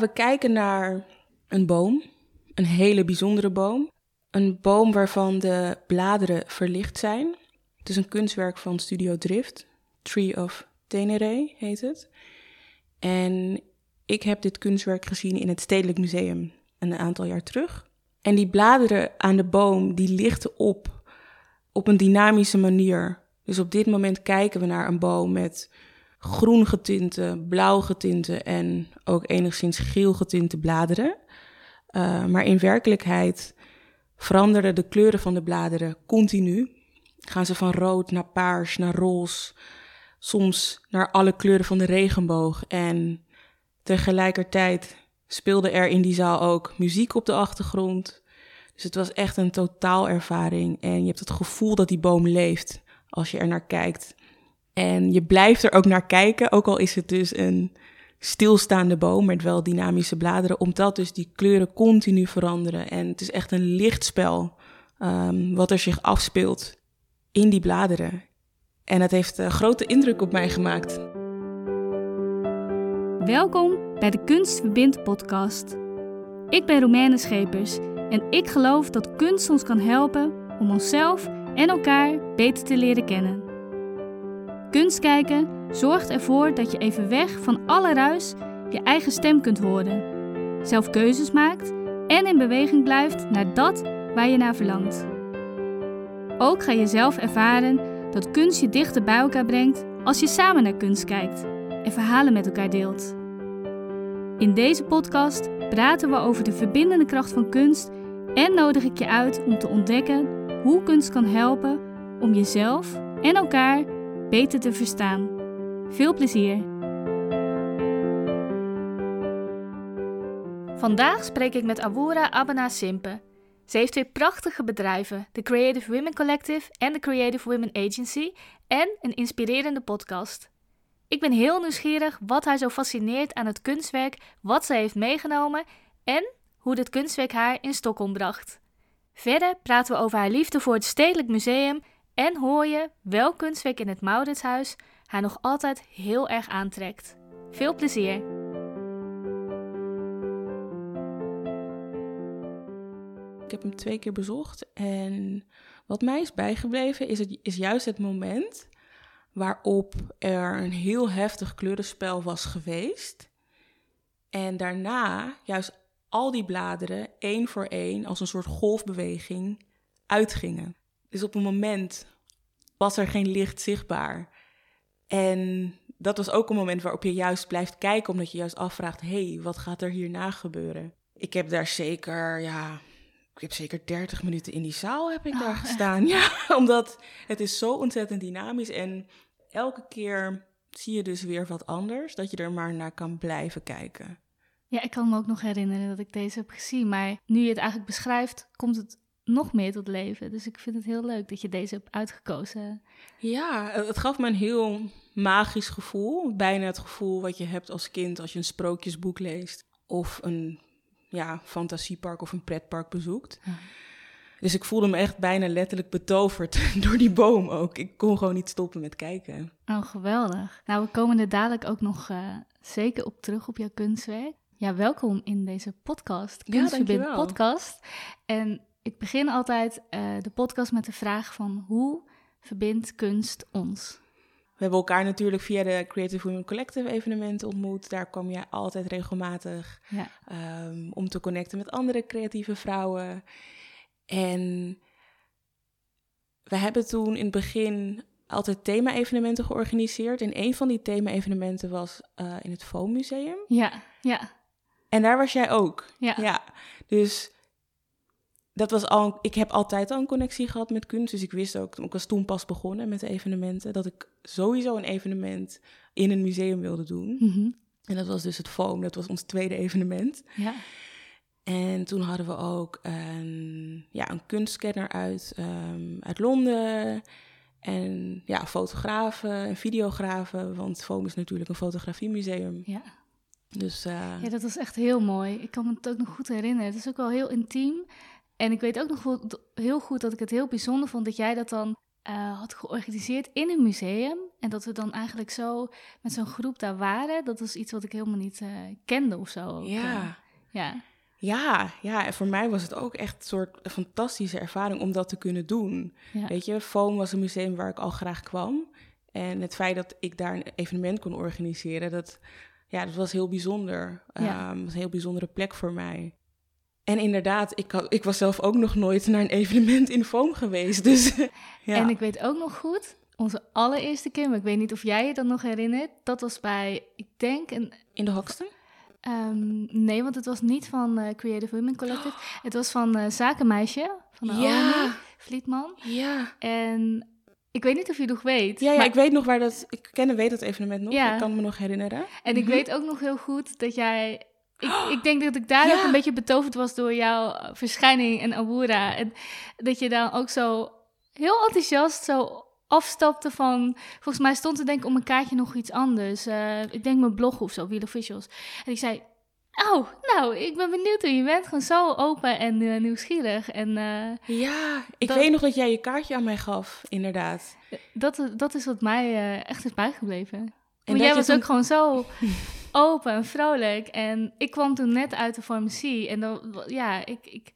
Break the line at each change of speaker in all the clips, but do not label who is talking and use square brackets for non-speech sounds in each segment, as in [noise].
We kijken naar een boom, een hele bijzondere boom. Een boom waarvan de bladeren verlicht zijn. Het is een kunstwerk van Studio Drift. Tree of Tenere heet het. En ik heb dit kunstwerk gezien in het Stedelijk Museum een aantal jaar terug. En die bladeren aan de boom, die lichten op op een dynamische manier. Dus op dit moment kijken we naar een boom met groen getinte, blauw getinte en ook enigszins geel getinte bladeren. Uh, maar in werkelijkheid veranderen de kleuren van de bladeren continu. Gaan ze van rood naar paars, naar roze, soms naar alle kleuren van de regenboog. En tegelijkertijd speelde er in die zaal ook muziek op de achtergrond. Dus het was echt een totaalervaring. En je hebt het gevoel dat die boom leeft als je er naar kijkt. En je blijft er ook naar kijken, ook al is het dus een stilstaande boom met wel dynamische bladeren, omdat dus die kleuren continu veranderen. En het is echt een lichtspel um, wat er zich afspeelt in die bladeren. En het heeft een grote indruk op mij gemaakt.
Welkom bij de Kunst Verbindt podcast. Ik ben Romaine Schepers en ik geloof dat kunst ons kan helpen om onszelf en elkaar beter te leren kennen. Kunst kijken zorgt ervoor dat je even weg van alle ruis je eigen stem kunt horen, zelf keuzes maakt en in beweging blijft naar dat waar je naar verlangt. Ook ga je zelf ervaren dat kunst je dichter bij elkaar brengt als je samen naar kunst kijkt en verhalen met elkaar deelt. In deze podcast praten we over de verbindende kracht van kunst en nodig ik je uit om te ontdekken hoe kunst kan helpen om jezelf en elkaar beter te verstaan. Veel plezier! Vandaag spreek ik met Awura Abana Simpe. Ze heeft twee prachtige bedrijven, de Creative Women Collective en de Creative Women Agency, en een inspirerende podcast. Ik ben heel nieuwsgierig wat haar zo fascineert aan het kunstwerk, wat ze heeft meegenomen en hoe dit kunstwerk haar in Stockholm bracht. Verder praten we over haar liefde voor het Stedelijk Museum en hoor je welk kunstwerk in het Mauritshuis haar nog altijd heel erg aantrekt. Veel plezier!
Ik heb hem twee keer bezocht en wat mij is bijgebleven is, het, is juist het moment waarop er een heel heftig kleurenspel was geweest. En daarna juist al die bladeren één voor één als een soort golfbeweging uitgingen. Dus op een moment was er geen licht zichtbaar. En dat was ook een moment waarop je juist blijft kijken, omdat je juist afvraagt: hé, hey, wat gaat er hierna gebeuren? Ik heb daar zeker, ja, ik heb zeker 30 minuten in die zaal heb ik daar oh, gestaan. [laughs] Ja, omdat het is zo ontzettend dynamisch en elke keer zie je dus weer wat anders, dat je er maar naar kan blijven kijken.
Ja, ik kan me ook nog herinneren dat ik deze heb gezien. Maar nu je het eigenlijk beschrijft, komt het nog meer tot leven. Dus ik vind het heel leuk dat je deze hebt uitgekozen.
Ja, het gaf me een heel magisch gevoel. Bijna het gevoel wat je hebt als kind als je een sprookjesboek leest. Of een ja, fantasiepark of een pretpark bezoekt. Dus ik voelde me echt bijna letterlijk betoverd [laughs] door die boom ook. Ik kon gewoon niet stoppen met kijken.
Oh, geweldig. Nou, we komen er dadelijk ook nog uh, zeker op terug op jouw kunstwerk. Ja, welkom in deze podcast, Kunstverbind ja, podcast. En ik begin altijd uh, de podcast met de vraag van hoe verbindt kunst ons?
We hebben elkaar natuurlijk via de Creative Women Collective evenementen ontmoet. Daar kwam jij altijd regelmatig ja. um, om te connecten met andere creatieve vrouwen. En we hebben toen in het begin altijd thema-evenementen georganiseerd. En een van die thema-evenementen was uh, in het Foam Museum.
Ja, ja.
En daar was jij ook. Ja. ja. Dus dat was al, ik heb altijd al een connectie gehad met kunst. Dus ik wist ook, ik was toen pas begonnen met de evenementen, dat ik sowieso een evenement in een museum wilde doen. Mm En dat was dus het Foam, dat was ons tweede evenement. Ja. En toen hadden we ook een, ja, een kunstscanner uit, um, uit Londen. En ja, fotografen en videografen, want Foam is natuurlijk een fotografiemuseum. Ja.
Dus, uh... Ja, dat was echt heel mooi. Ik kan me het ook nog goed herinneren. Het is ook wel heel intiem. En ik weet ook nog heel goed dat ik het heel bijzonder vond dat jij dat dan eh, had georganiseerd in een museum. En dat we dan eigenlijk zo met zo'n groep daar waren. Dat was iets wat ik helemaal niet uh, kende of zo.
Ja.
ja.
Ja, ja, en voor mij was het ook echt een soort fantastische ervaring om dat te kunnen doen.
Ja.
Weet je, Foam was een museum waar ik al graag kwam. En het feit dat ik daar een evenement kon organiseren, dat, ja, dat was heel bijzonder.
Ja.
Um, was een heel bijzondere plek voor mij. En inderdaad, ik, ik was zelf ook nog nooit naar een evenement in Foam geweest. Dus, [laughs] ja.
En ik weet ook nog goed, onze allereerste keer, maar ik weet niet of jij je dat nog herinnert. Dat was bij, ik denk, een
In de Hoxton?
Ehm, nee, want het was niet van uh, Creative Women Collective. [gasps] Het was van uh, Zakenmeisje, van Naomi
Ja.
Vlietman.
Ja.
En ik weet niet of je nog weet.
Ja, ja
maar-
ik weet nog waar dat... Ik ken en weet dat evenement nog.
Ja.
Ik kan me nog herinneren.
En ik
Mhm.
weet ook nog heel goed dat jij... Ik, ik denk dat ik daar
Ja.
ook een beetje betoverd was door jouw verschijning in Awura. En dat je dan ook zo heel enthousiast zo afstapte van... Volgens mij stond er denk ik op een kaartje nog iets anders. Eh, ik denk mijn blog of zo, Wheel Officials. En ik zei... Oh, nou, ik ben benieuwd hoe je bent. Gewoon zo open en eh, nieuwsgierig. En eh,
Ja, ik
Dat-
weet nog dat jij je kaartje aan mij gaf, inderdaad.
dat, dat is wat mij eh, echt is bijgebleven.
En
jij was
toen-
ook gewoon zo [laughs] open en vrolijk. En ik kwam toen net uit de farmacie. En dan, ja, ik... ik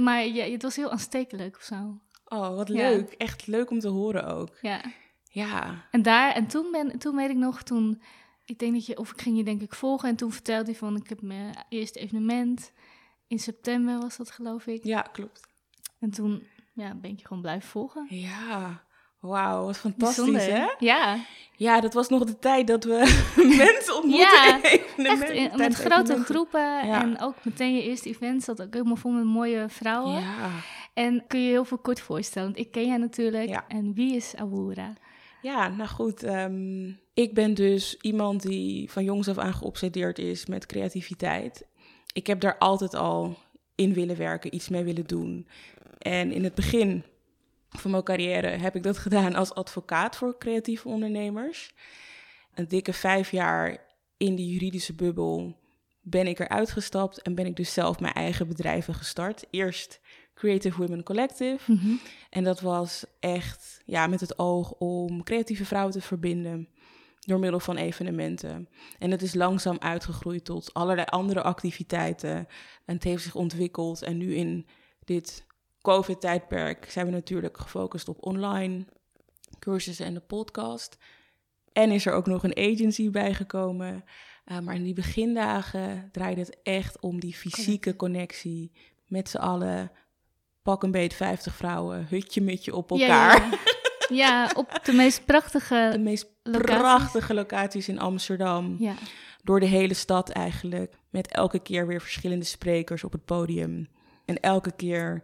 maar ja, het was heel aanstekelijk of zo.
Oh, wat
Ja.
leuk. Echt leuk om te horen ook.
Ja.
Ja.
En daar, en toen, ben, toen weet ik nog, toen... Ik denk dat je, of ik ging je denk ik volgen. En toen vertelde hij van, ik heb mijn eerste evenement. In september was dat, geloof ik.
Ja, klopt.
En toen ja, ben ik je gewoon blijven volgen.
Ja. Wauw, wat fantastisch,
Bijzonder,
hè?
Ja,
Ja, dat was nog de tijd dat we [laughs] mensen ontmoetten
Ja, echt in- met grote groepen.
Ja.
En ook meteen je eerste event zat ook helemaal vol met mooie vrouwen.
Ja.
En kun je heel veel kort voorstellen, want ik ken jij natuurlijk.
Ja.
En wie is Awura?
Ja, nou goed. ehm, ik ben dus iemand die van jongs af aan geobsedeerd is met creativiteit. Ik heb daar altijd al in willen werken, iets mee willen doen. En in het begin van mijn carrière heb ik dat gedaan als advocaat voor creatieve ondernemers. Een dikke vijf jaar in die juridische bubbel ben ik eruit gestapt en ben ik dus zelf mijn eigen bedrijven gestart. Eerst Creative Women Collective. En dat was echt ja, met het oog om creatieve vrouwen te verbinden door middel van evenementen. En het is langzaam uitgegroeid tot allerlei andere activiteiten. En het heeft zich ontwikkeld. En nu in dit COVID-tijdperk zijn we natuurlijk gefocust op online cursussen en de podcast. En is er ook nog een agency bijgekomen. Uh, maar in die begindagen draaide het echt om die fysieke connectie met z'n allen. Pak een beet 50 vrouwen, hutje mutje op elkaar.
Ja, ja. [laughs] ja, op de meest [laughs]
De
prachtige
meest
locaties.
prachtige locaties in Amsterdam.
Ja,
Door de hele stad eigenlijk. Met elke keer weer verschillende sprekers op het podium. En elke keer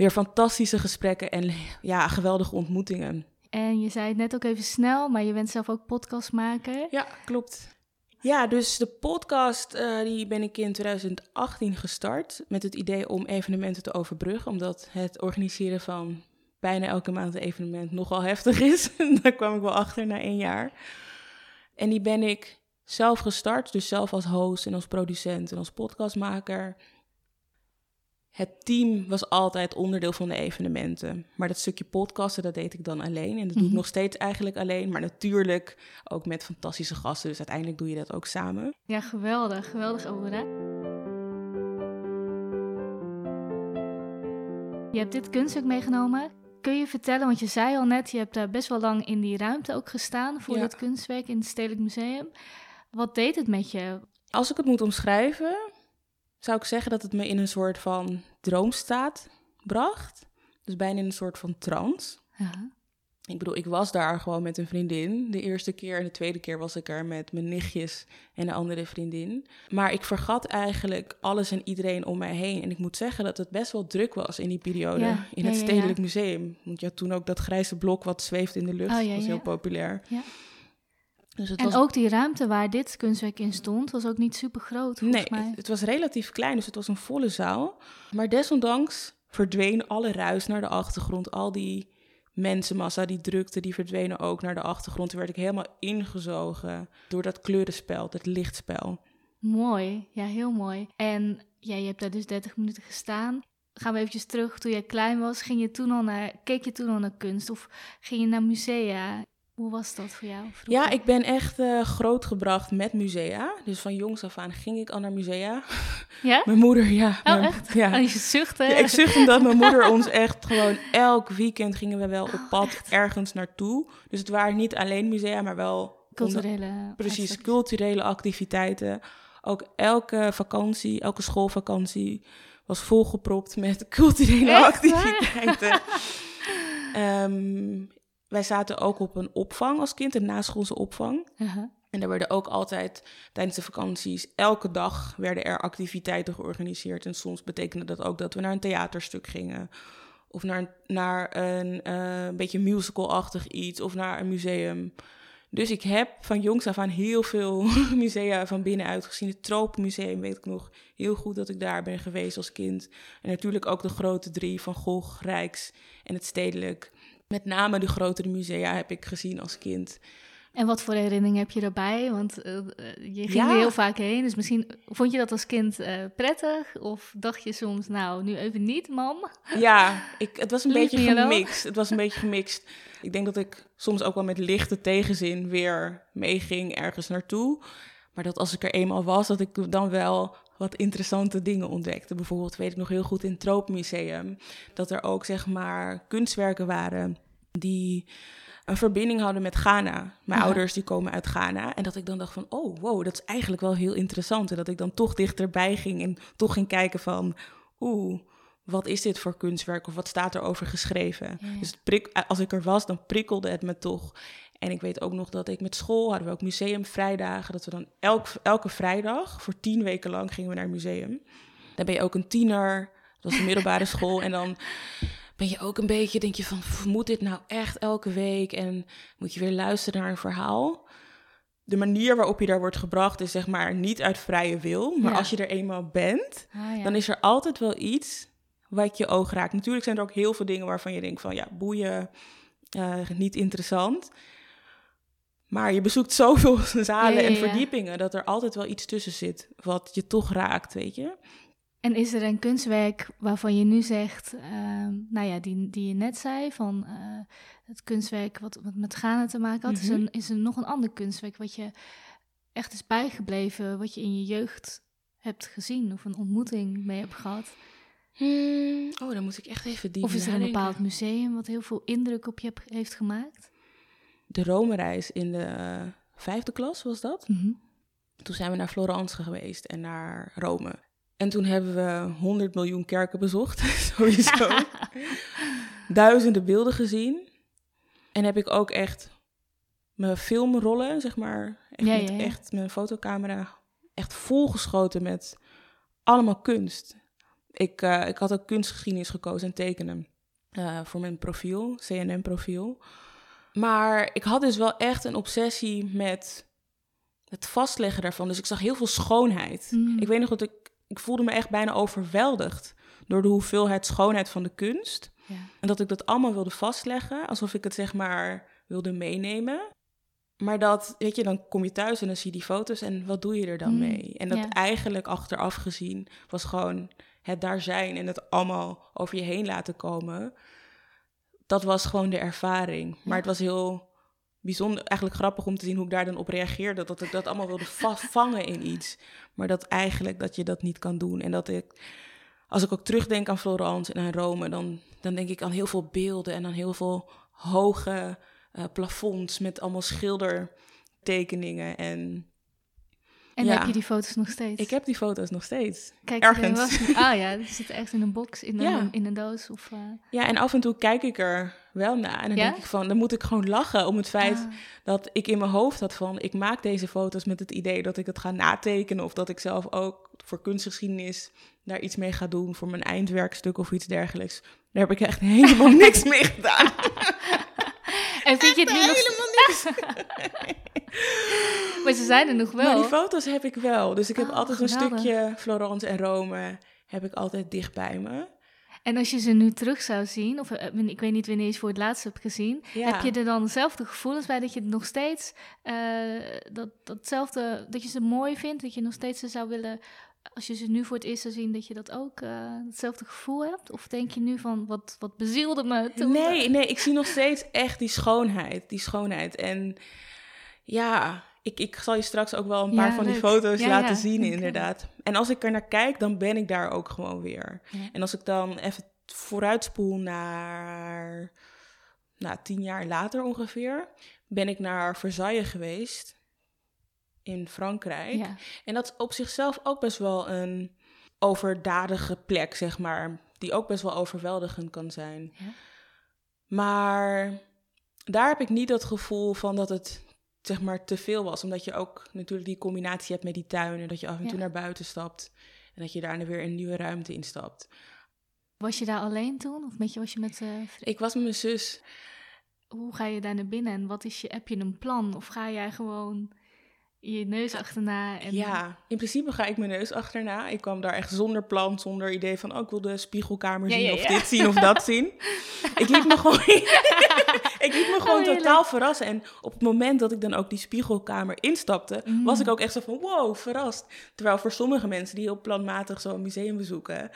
weer fantastische gesprekken en ja, geweldige ontmoetingen.
en je zei het net ook even snel, maar je bent zelf ook podcastmaker.
Ja, klopt. Ja, dus de podcast eh, die ben ik in 2018 gestart met het idee om evenementen te overbruggen, omdat het organiseren van bijna elke maand een evenement nogal heftig is. [laughs] Daar kwam ik wel achter na één jaar. En die ben ik zelf gestart, dus zelf als host en als producent en als podcastmaker. Het team was altijd onderdeel van de evenementen. Maar dat stukje podcasten, dat deed ik dan alleen. En dat doe ik
Mhm.
nog steeds eigenlijk alleen. Maar natuurlijk ook met fantastische gasten. Dus uiteindelijk doe je dat ook samen.
Ja, geweldig. Geweldig, Awura. Je hebt dit kunstwerk meegenomen. Kun je vertellen, want je zei al net, je hebt daar best wel lang in die ruimte ook gestaan voor
Ja.
dit kunstwerk in het Stedelijk Museum. Wat deed het met je?
Als ik het moet omschrijven, zou ik zeggen dat het me in een soort van droomstaat bracht. Dus bijna in een soort van trance.
Ja.
Ik bedoel, ik was daar gewoon met een vriendin. De eerste keer en de tweede keer was ik er met mijn nichtjes en een andere vriendin. Maar ik vergat eigenlijk alles en iedereen om mij heen. En ik moet zeggen dat het best wel druk was in die periode
Ja,
in
ja,
het Stedelijk. Museum. Want je had toen ook dat grijze blok wat zweeft in de lucht.
Oh,
dat was heel populair.
Ja.
Dus het
En
was
ook die ruimte waar dit kunstwerk in stond, was ook niet super groot volgens
Nee,
mij.
het, het was relatief klein, dus het was een volle zaal. Maar desondanks verdween alle ruis naar de achtergrond. Al die mensenmassa, die drukte, die verdwenen ook naar de achtergrond. Toen werd ik helemaal ingezogen door dat kleurenspel, dat lichtspel.
Mooi, ja, heel mooi. En ja, je hebt daar dus 30 minuten gestaan. gaan we eventjes terug. Toen jij klein was, ging je toen al naar, keek je toen al naar kunst? Of ging je naar musea? Hoe was dat voor jou? vroeger?
Ja, ik ben echt eh, grootgebracht met musea. Dus van jongs af aan ging ik al naar musea. [laughs]
Ja?
Mijn moeder, ja.
Oh,
mijn-
echt?
Ja.
Oh, je zucht, hè?
Ja, ik zucht omdat mijn moeder [laughs] ons echt gewoon elk weekend gingen we wel op pad ergens naartoe. Dus het waren niet alleen musea, maar wel onder-
Culturele...
precies culturele activiteiten. Ook elke vakantie, elke schoolvakantie was volgepropt met [laughs] culturele
Echt
activiteiten. Ehm, wij zaten ook op een opvang als kind, een naschoolse opvang.
Uh-huh.
En daar werden ook altijd tijdens de vakanties, elke dag werden er activiteiten georganiseerd. En soms betekende dat ook dat we naar een theaterstuk gingen. Of naar, een- naar een eh, beetje musical-achtig iets. Of naar een museum. Dus ik heb van jongs af aan heel veel [laughs] musea van binnenuit gezien. Het Tropenmuseum weet ik nog heel goed dat ik daar ben geweest als kind. En natuurlijk ook de grote drie van Gogh, Rijks en het Stedelijk. Met name de grotere musea heb ik gezien als kind.
En wat voor herinneringen heb je daarbij? Want eh, eh, je ging
Ja.
er heel vaak heen. Dus misschien vond je dat als kind eh, prettig? Of dacht je soms, nou, nu even niet, mam?
Ja, ik, het was een [laughs]
Leave
beetje gemixt. Het was een beetje gemixt. Ik denk dat ik soms ook wel met lichte tegenzin weer meeging ergens naartoe. Maar dat als ik er eenmaal was, dat ik dan wel wat interessante dingen ontdekte. Bijvoorbeeld weet ik nog heel goed in het Tropenmuseum... dat er ook zeg maar kunstwerken waren die een verbinding hadden met Ghana. Mijn ouders die komen uit Ghana. En dat ik dan dacht van, oh wow, dat is eigenlijk wel heel interessant. En dat ik dan toch dichterbij ging en toch ging kijken van... oeh, wat is dit voor kunstwerk of wat staat er over geschreven?
Ja.
Dus prik, als ik er was, dan prikkelde het me toch. En ik weet ook nog dat ik met school hadden we ook museumvrijdagen. Dat we dan elk, elke vrijdag voor tien weken lang gingen we naar een museum. Dan ben je ook een tiener. Dat was de middelbare [laughs] school. En dan ben je ook een beetje, denk je van, "Pff, moet dit nou echt elke week? En moet je weer luisteren naar een verhaal? De manier waarop je daar wordt gebracht is zeg maar niet uit vrije wil. Maar
Ja.
als je er eenmaal bent,
Ah, ja.
dan is er altijd wel iets wat je oog raakt. Natuurlijk zijn er ook heel veel dingen waarvan je denkt van ja, boeien, eh, niet interessant. Maar je bezoekt zoveel [laughs] zalen
Ja,
en verdiepingen dat er altijd wel iets tussen zit wat je toch raakt, weet je?
En is er een kunstwerk waarvan je nu zegt, ehm, nou ja, die, die je net zei, van eh, het kunstwerk wat, wat met Ghana te maken had, is,
Mhm.
er, is er nog een ander kunstwerk wat je echt is bijgebleven, wat je in je jeugd hebt gezien of een ontmoeting mee hebt gehad?
Hmm, oh, dan moet ik echt even diep
of is er een bepaald museum wat heel veel indruk op je heeft gemaakt?
De Rome-reis in de eh, vijfde klas was dat.
Mhm.
Toen zijn we naar Florence geweest en naar Rome. En toen hebben we 100 miljoen kerken bezocht, [laughs] sowieso. [laughs] Duizenden beelden gezien. En heb ik ook echt mijn filmrollen, zeg maar, echt,
Ja,
met
ja, ja.
echt mijn fotocamera, echt volgeschoten met allemaal kunst. Ik, eh, ik had ook kunstgeschiedenis gekozen en tekenen eh, voor mijn profiel, CNM-profiel. Maar ik had dus wel echt een obsessie met het vastleggen daarvan. Dus ik zag heel veel schoonheid.
Mm.
Ik weet nog dat ik, ik voelde me echt bijna overweldigd door de hoeveelheid schoonheid van de kunst.
Ja.
En dat ik dat allemaal wilde vastleggen, alsof ik het zeg maar wilde meenemen. Maar dat, weet je, dan kom je thuis en dan zie je die foto's en wat doe je er dan
Mm,
mee? En dat
ja.
eigenlijk achteraf gezien was gewoon het daar zijn en het allemaal over je heen laten komen. Dat was gewoon de ervaring. Maar het was heel bijzonder, eigenlijk grappig om te zien hoe ik daar dan op reageerde. Dat ik dat allemaal wilde vastvangen [laughs] in iets. Maar dat eigenlijk dat je dat niet kan doen. En dat ik, als ik ook terugdenk aan Florence en aan Rome, dan, dan denk ik aan heel veel beelden en aan heel veel hoge eh, plafonds met allemaal schildertekeningen. En
En
Ja.
heb je die foto's nog steeds?
ik heb die foto's nog steeds.
Kijk,
ergens.
er Ah [laughs] ja, die zitten echt in een box, in een,
Ja.
in een doos. Of, eh,
Ja, en af en toe kijk ik er wel naar. En dan
Ja?
denk ik van, dan moet ik gewoon lachen om het feit
ah.
dat ik in mijn hoofd had van... ik maak deze foto's met het idee dat ik het ga natekenen... of dat ik zelf ook voor kunstgeschiedenis daar iets mee ga doen... voor mijn eindwerkstuk of iets dergelijks. Daar heb ik echt [laughs] helemaal [laughs] niks mee gedaan.
En vind je het nu nog
helemaal niks. [laughs]
Maar ze zijn er nog wel.
Maar die foto's heb ik wel. Dus ik heb
Oh,
altijd een stukje Florence en Rome... heb ik altijd dicht bij me.
En als je ze nu terug zou zien, of eh, ik weet niet wanneer je ze voor het laatst hebt gezien,
Ja.
heb je er dan dezelfde gevoelens bij dat je het nog steeds, eh, dat, datzelfde, dat je ze mooi vindt, dat je nog steeds ze zou willen als je ze nu voor het eerst zou zien, dat je dat ook uh, hetzelfde gevoel hebt? Of denk je nu van, wat, wat bezielde me toen?
Nee, nee, ik zie nog steeds echt die schoonheid, die schoonheid. En ja, ik, ik zal je straks ook wel een paar van die foto's laten zien, inderdaad. En als ik er naar kijk, dan ben ik daar ook gewoon weer. En als ik dan even vooruitspoel naar nou, tien jaar later ongeveer, ben ik naar Versailles geweest in Frankrijk. En dat is op zichzelf ook best wel een overdadige plek, zeg maar, die ook best wel overweldigend kan zijn. Ja. Maar daar heb ik niet dat gevoel van dat het zeg maar te veel was, omdat je ook natuurlijk die combinatie hebt met die tuinen, dat je af en toe naar buiten stapt en dat je daarna weer een nieuwe ruimte instapt.
Was je daar alleen toen? Of met je, was je met... Uh,
ik was met mijn zus.
Hoe ga je daar naar binnen en wat is je, heb je een plan? Of ga jij gewoon je neus achterna? En...
Ja, in principe ga ik mijn neus achterna. Ik kwam daar echt zonder plan, zonder idee van... oh, ik wil de spiegelkamer zien of dit zien of dat zien. Ik liet me gewoon, [laughs] ik liet me gewoon oh, totaal verrassen. En op het moment dat ik dan ook die spiegelkamer instapte... Mm. was ik ook echt zo van wow, verrast. Terwijl voor sommige mensen die heel planmatig zo'n museum bezoeken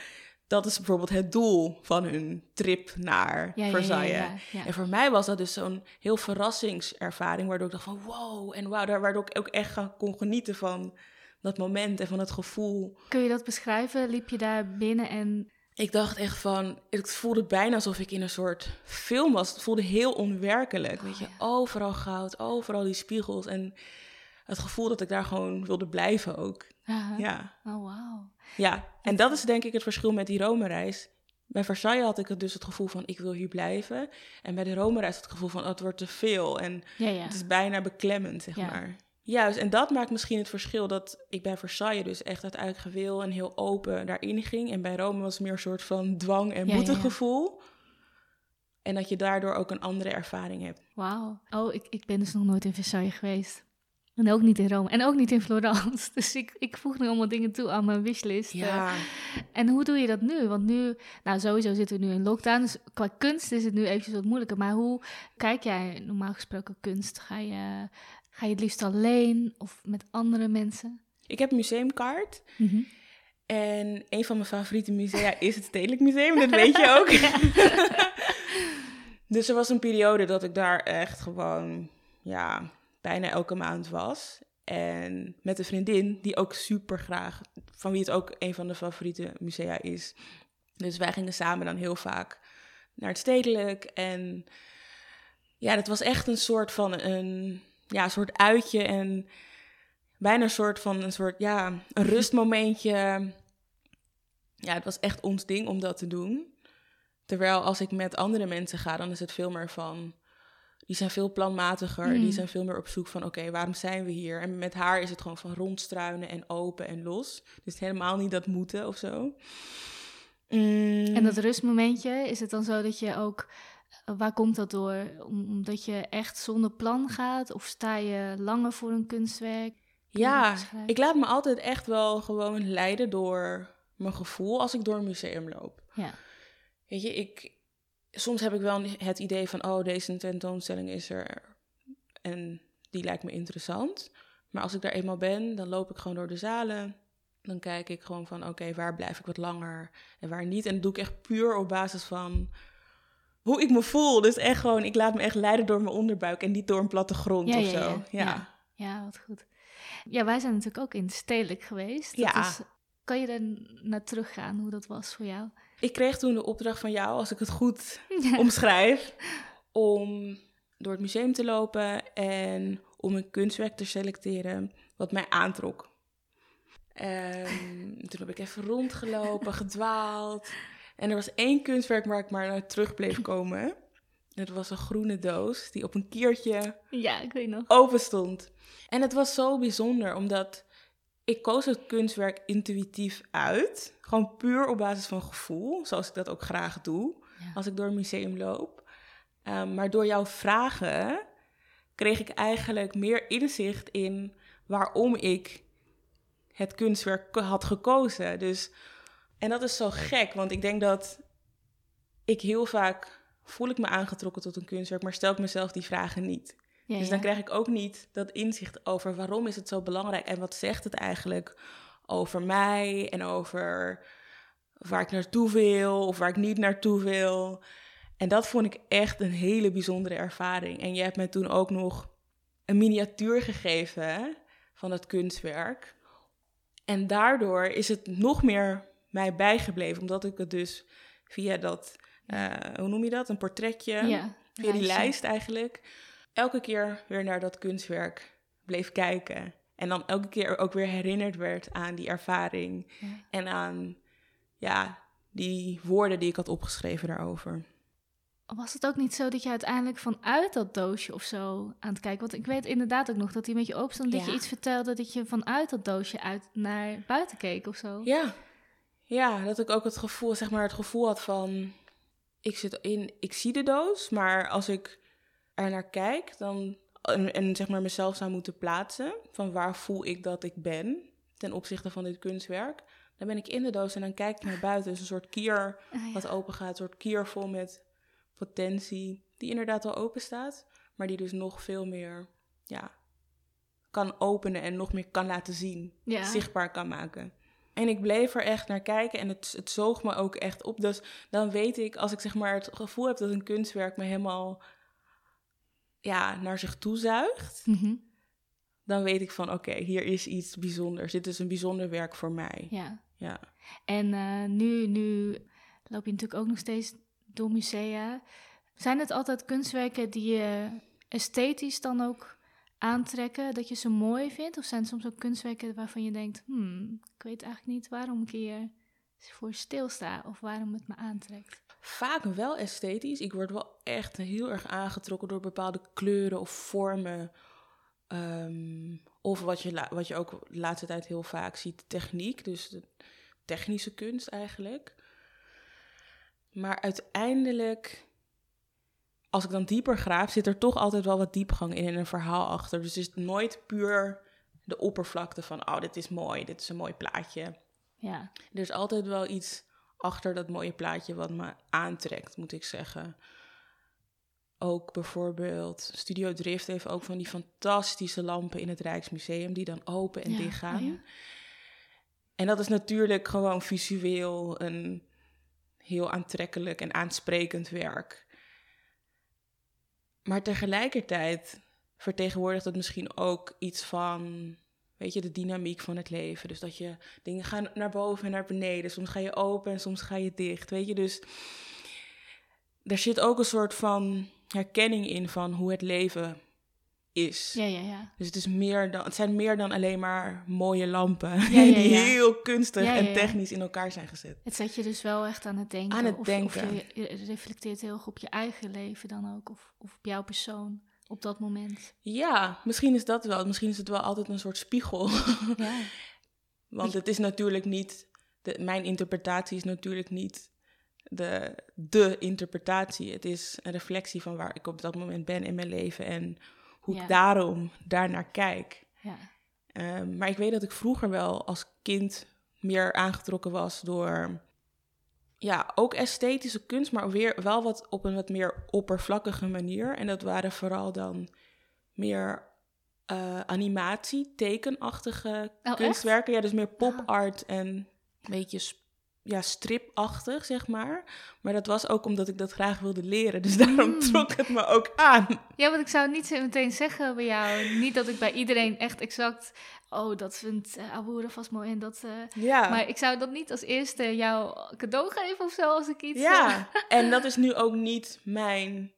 dat is bijvoorbeeld het doel van hun trip naar Versailles. en voor mij was dat dus zo'n heel verrassingservaring, waardoor ik dacht van wow, en wow, waardoor ik ook echt kon genieten van dat moment en van het gevoel.
Kun je dat beschrijven? Liep je daar binnen en...
Ik dacht echt van, het voelde bijna alsof ik in een soort film was. Het voelde heel onwerkelijk, weet je. Oh, overal goud, overal die spiegels en het gevoel dat ik daar gewoon wilde blijven ook. Ja.
Oh, wow.
Ja, en dat is denk ik het verschil met die Rome-reis. Bij Versailles had ik dus het gevoel van ik wil hier blijven. En bij de Rome-reis het gevoel van oh, het wordt te veel. En ja, ja. het is bijna beklemmend, zeg maar. Juist, en dat maakt misschien het verschil dat ik bij Versailles dus echt uit eigen gewil en heel open daarin ging. En bij Rome was het meer een soort van dwang en boetegevoel. En dat je daardoor ook een andere ervaring hebt.
Wauw. Oh, ik, ik ben dus nog nooit in Versailles geweest. En ook niet in Rome. En ook niet in Florence. [laughs] Dus ik, ik voeg nu allemaal dingen toe aan mijn wishlist. Ja. En hoe doe je dat nu? Want nu, nou sowieso zitten we nu in lockdown. Dus qua kunst is het nu eventjes wat moeilijker. Maar hoe kijk jij normaal gesproken kunst? Ga je, ga je het liefst alleen of met andere mensen?
Ik heb een museumkaart. Mhm. En een van mijn favoriete musea is het Stedelijk Museum. Dat weet je [laughs] ook. [laughs] dus er was een periode dat ik daar echt gewoon... Ja, bijna elke maand was. En met een vriendin die ook super graag, van wie het ook een van de favoriete musea is. Dus wij gingen samen dan heel vaak naar het stedelijk. En ja, dat was echt een soort van een, ja, een soort uitje en bijna een soort van een soort, ja, een rustmomentje. Ja, het was echt ons ding om dat te doen. Terwijl als ik met andere mensen ga, dan is het veel meer van die zijn veel planmatiger. Die mm. zijn veel meer op zoek van, oké, waarom zijn we hier? En met haar is het gewoon van rondstruinen en open en los. Dus helemaal niet dat moeten of zo.
Mm. En dat rustmomentje, is het dan zo dat je ook... Eh, waar komt dat door? Omdat je echt zonder plan gaat? Of sta je langer voor een kunstwerk?
Ja, ik laat me altijd echt wel gewoon leiden door mijn gevoel als ik door een museum loop. Ja. Weet je, ik, soms heb ik wel het idee van, oh, deze tentoonstelling is er en die lijkt me interessant. Maar als ik daar eenmaal ben, dan loop ik gewoon door de zalen. Dan kijk ik gewoon van, oké, waar blijf ik wat langer en waar niet. En dat doe ik echt puur op basis van hoe ik me voel. Dus echt gewoon, ik laat me echt leiden door mijn onderbuik en niet door een platte grond ja, of ja, zo. Ja.
ja. Ja. wat goed. Ja, wij zijn natuurlijk ook in stedelijk geweest. Dat ja. Is, kan je er naar teruggaan, hoe dat was voor jou?
Ik kreeg toen de opdracht van jou, als ik het goed [laughs] omschrijf, om door het museum te lopen en om een kunstwerk te selecteren wat mij aantrok. Um, toen heb ik even rondgelopen, [laughs] gedwaald. En er was één kunstwerk waar ik maar naar terug bleef [laughs] komen. Het was een groene doos die op een kiertje
ja, ik weet nog.
open stond. En het was zo bijzonder, omdat ik koos het kunstwerk intuïtief uit. Gewoon puur op basis van gevoel, zoals ik dat ook graag doe als ik door een museum loop. Um, maar door jouw vragen kreeg ik eigenlijk meer inzicht in waarom ik het kunstwerk had gekozen. Dus, en dat is zo gek, want ik denk dat ik heel vaak voel ik me aangetrokken tot een kunstwerk, maar stel ik mezelf die vragen niet. Dus dan krijg ik ook niet dat inzicht over waarom is het zo belangrijk en wat zegt het eigenlijk over mij en over waar ik naartoe wil of waar ik niet naartoe wil. En dat vond ik echt een hele bijzondere ervaring. En je hebt mij toen ook nog een miniatuur gegeven van het kunstwerk. En daardoor is het nog meer mij bijgebleven, omdat ik het dus via dat, uh, hoe noem je dat, een portretje,
Ja,
via die lijst eigenlijk, elke keer weer naar dat kunstwerk bleef kijken. En dan elke keer ook weer herinnerd werd aan die ervaring
Ja.
en aan ja, die woorden die ik had opgeschreven daarover.
Was het ook niet zo dat je uiteindelijk vanuit dat doosje of zo aan het kijken... Want ik weet inderdaad ook nog dat hij met je open stond... dat
Ja.
je iets vertelde dat je vanuit dat doosje uit naar buiten keek of zo.
Ja. ja, dat ik ook het gevoel, zeg maar, het gevoel had van, ik zit in, ik zie de doos, maar als ik er naar kijk, dan en, en zeg maar mezelf zou moeten plaatsen van waar voel ik dat ik ben ten opzichte van dit kunstwerk, dan ben ik in de doos en dan kijk ik naar buiten, dus een soort kier
Ah, ja.
wat open gaat, een soort kier vol met potentie, die inderdaad al open staat, maar die dus nog veel meer, ja, kan openen en nog meer kan laten zien
Ja.
zichtbaar kan maken. En ik bleef er echt naar kijken en het, het zoog me ook echt op. Dus dan weet ik, als ik zeg maar het gevoel heb dat een kunstwerk me helemaal ja, naar zich toe zuigt,
Mhm.
dan weet ik van oké, hier is iets bijzonders. Dit is een bijzonder werk voor mij.
ja.
Ja.
En eh, nu, nu loop je natuurlijk ook nog steeds door musea. Zijn het altijd kunstwerken die je esthetisch dan ook aantrekken, dat je ze mooi vindt? Of zijn het soms ook kunstwerken waarvan je denkt, hmm, ik weet eigenlijk niet waarom ik hier voor stilsta of waarom het me aantrekt?
Vaak wel esthetisch. Ik word wel echt heel erg aangetrokken door bepaalde kleuren of vormen. Ehm, of wat je, wat je ook de laatste tijd heel vaak ziet, techniek. Dus de technische kunst eigenlijk. Maar uiteindelijk, als ik dan dieper graaf, zit er toch altijd wel wat diepgang in en een verhaal achter. Dus het is nooit puur de oppervlakte van, oh, dit is mooi, dit is een mooi plaatje.
Ja,
Er is altijd wel iets achter dat mooie plaatje wat me aantrekt, moet ik zeggen. Ook bijvoorbeeld Studio Drift heeft ook van die fantastische lampen in het Rijksmuseum die dan open en
Ja,
dicht gaan.
oh ja.
En dat is natuurlijk gewoon visueel een heel aantrekkelijk en aansprekend werk. Maar tegelijkertijd vertegenwoordigt het misschien ook iets van, weet je, de dynamiek van het leven. Dus dat je dingen gaan naar boven en naar beneden. Soms ga je open en soms ga je dicht. Weet je, dus er zit ook een soort van herkenning in van hoe het leven is.
ja, ja, ja.
Dus het, is meer dan, het zijn meer dan alleen maar mooie lampen
Ja, [laughs] ja,
die heel kunstig en technisch in elkaar zijn gezet.
Het zet je dus wel echt aan het denken.
Aan het
of, Of
denken.
je, je reflecteert heel erg op je eigen leven dan ook, of, of op jouw persoon op dat moment.
Ja, misschien is dat wel. Misschien is het wel altijd een soort spiegel. [laughs]
Ja,
Want het is natuurlijk niet, de, mijn interpretatie is natuurlijk niet de, de interpretatie. Het is een reflectie van waar ik op dat moment ben in mijn leven en hoe
Ja.
ik daarom daarnaar kijk.
ja.
Ehm, maar ik weet dat ik vroeger wel als kind meer aangetrokken was door ja, ook esthetische kunst, maar weer wel wat op een wat meer oppervlakkige manier. En dat waren vooral dan meer eh, animatie, tekenachtige
Oh, echt?
kunstwerken. Ja, dus meer pop art en een beetje ja, stripachtig, zeg maar. Maar dat was ook omdat ik dat graag wilde leren. Dus daarom
Mm.
trok het me ook aan.
Ja, want ik zou niet zo meteen zeggen bij jou. Niet dat ik bij iedereen echt exact. Oh, dat vindt uh, Aboura vast mooi en dat. eh,
Ja.
Maar ik zou dat niet als eerste jou cadeau geven of zo als ik iets. eh,
Ja, en dat [laughs] is nu ook niet mijn.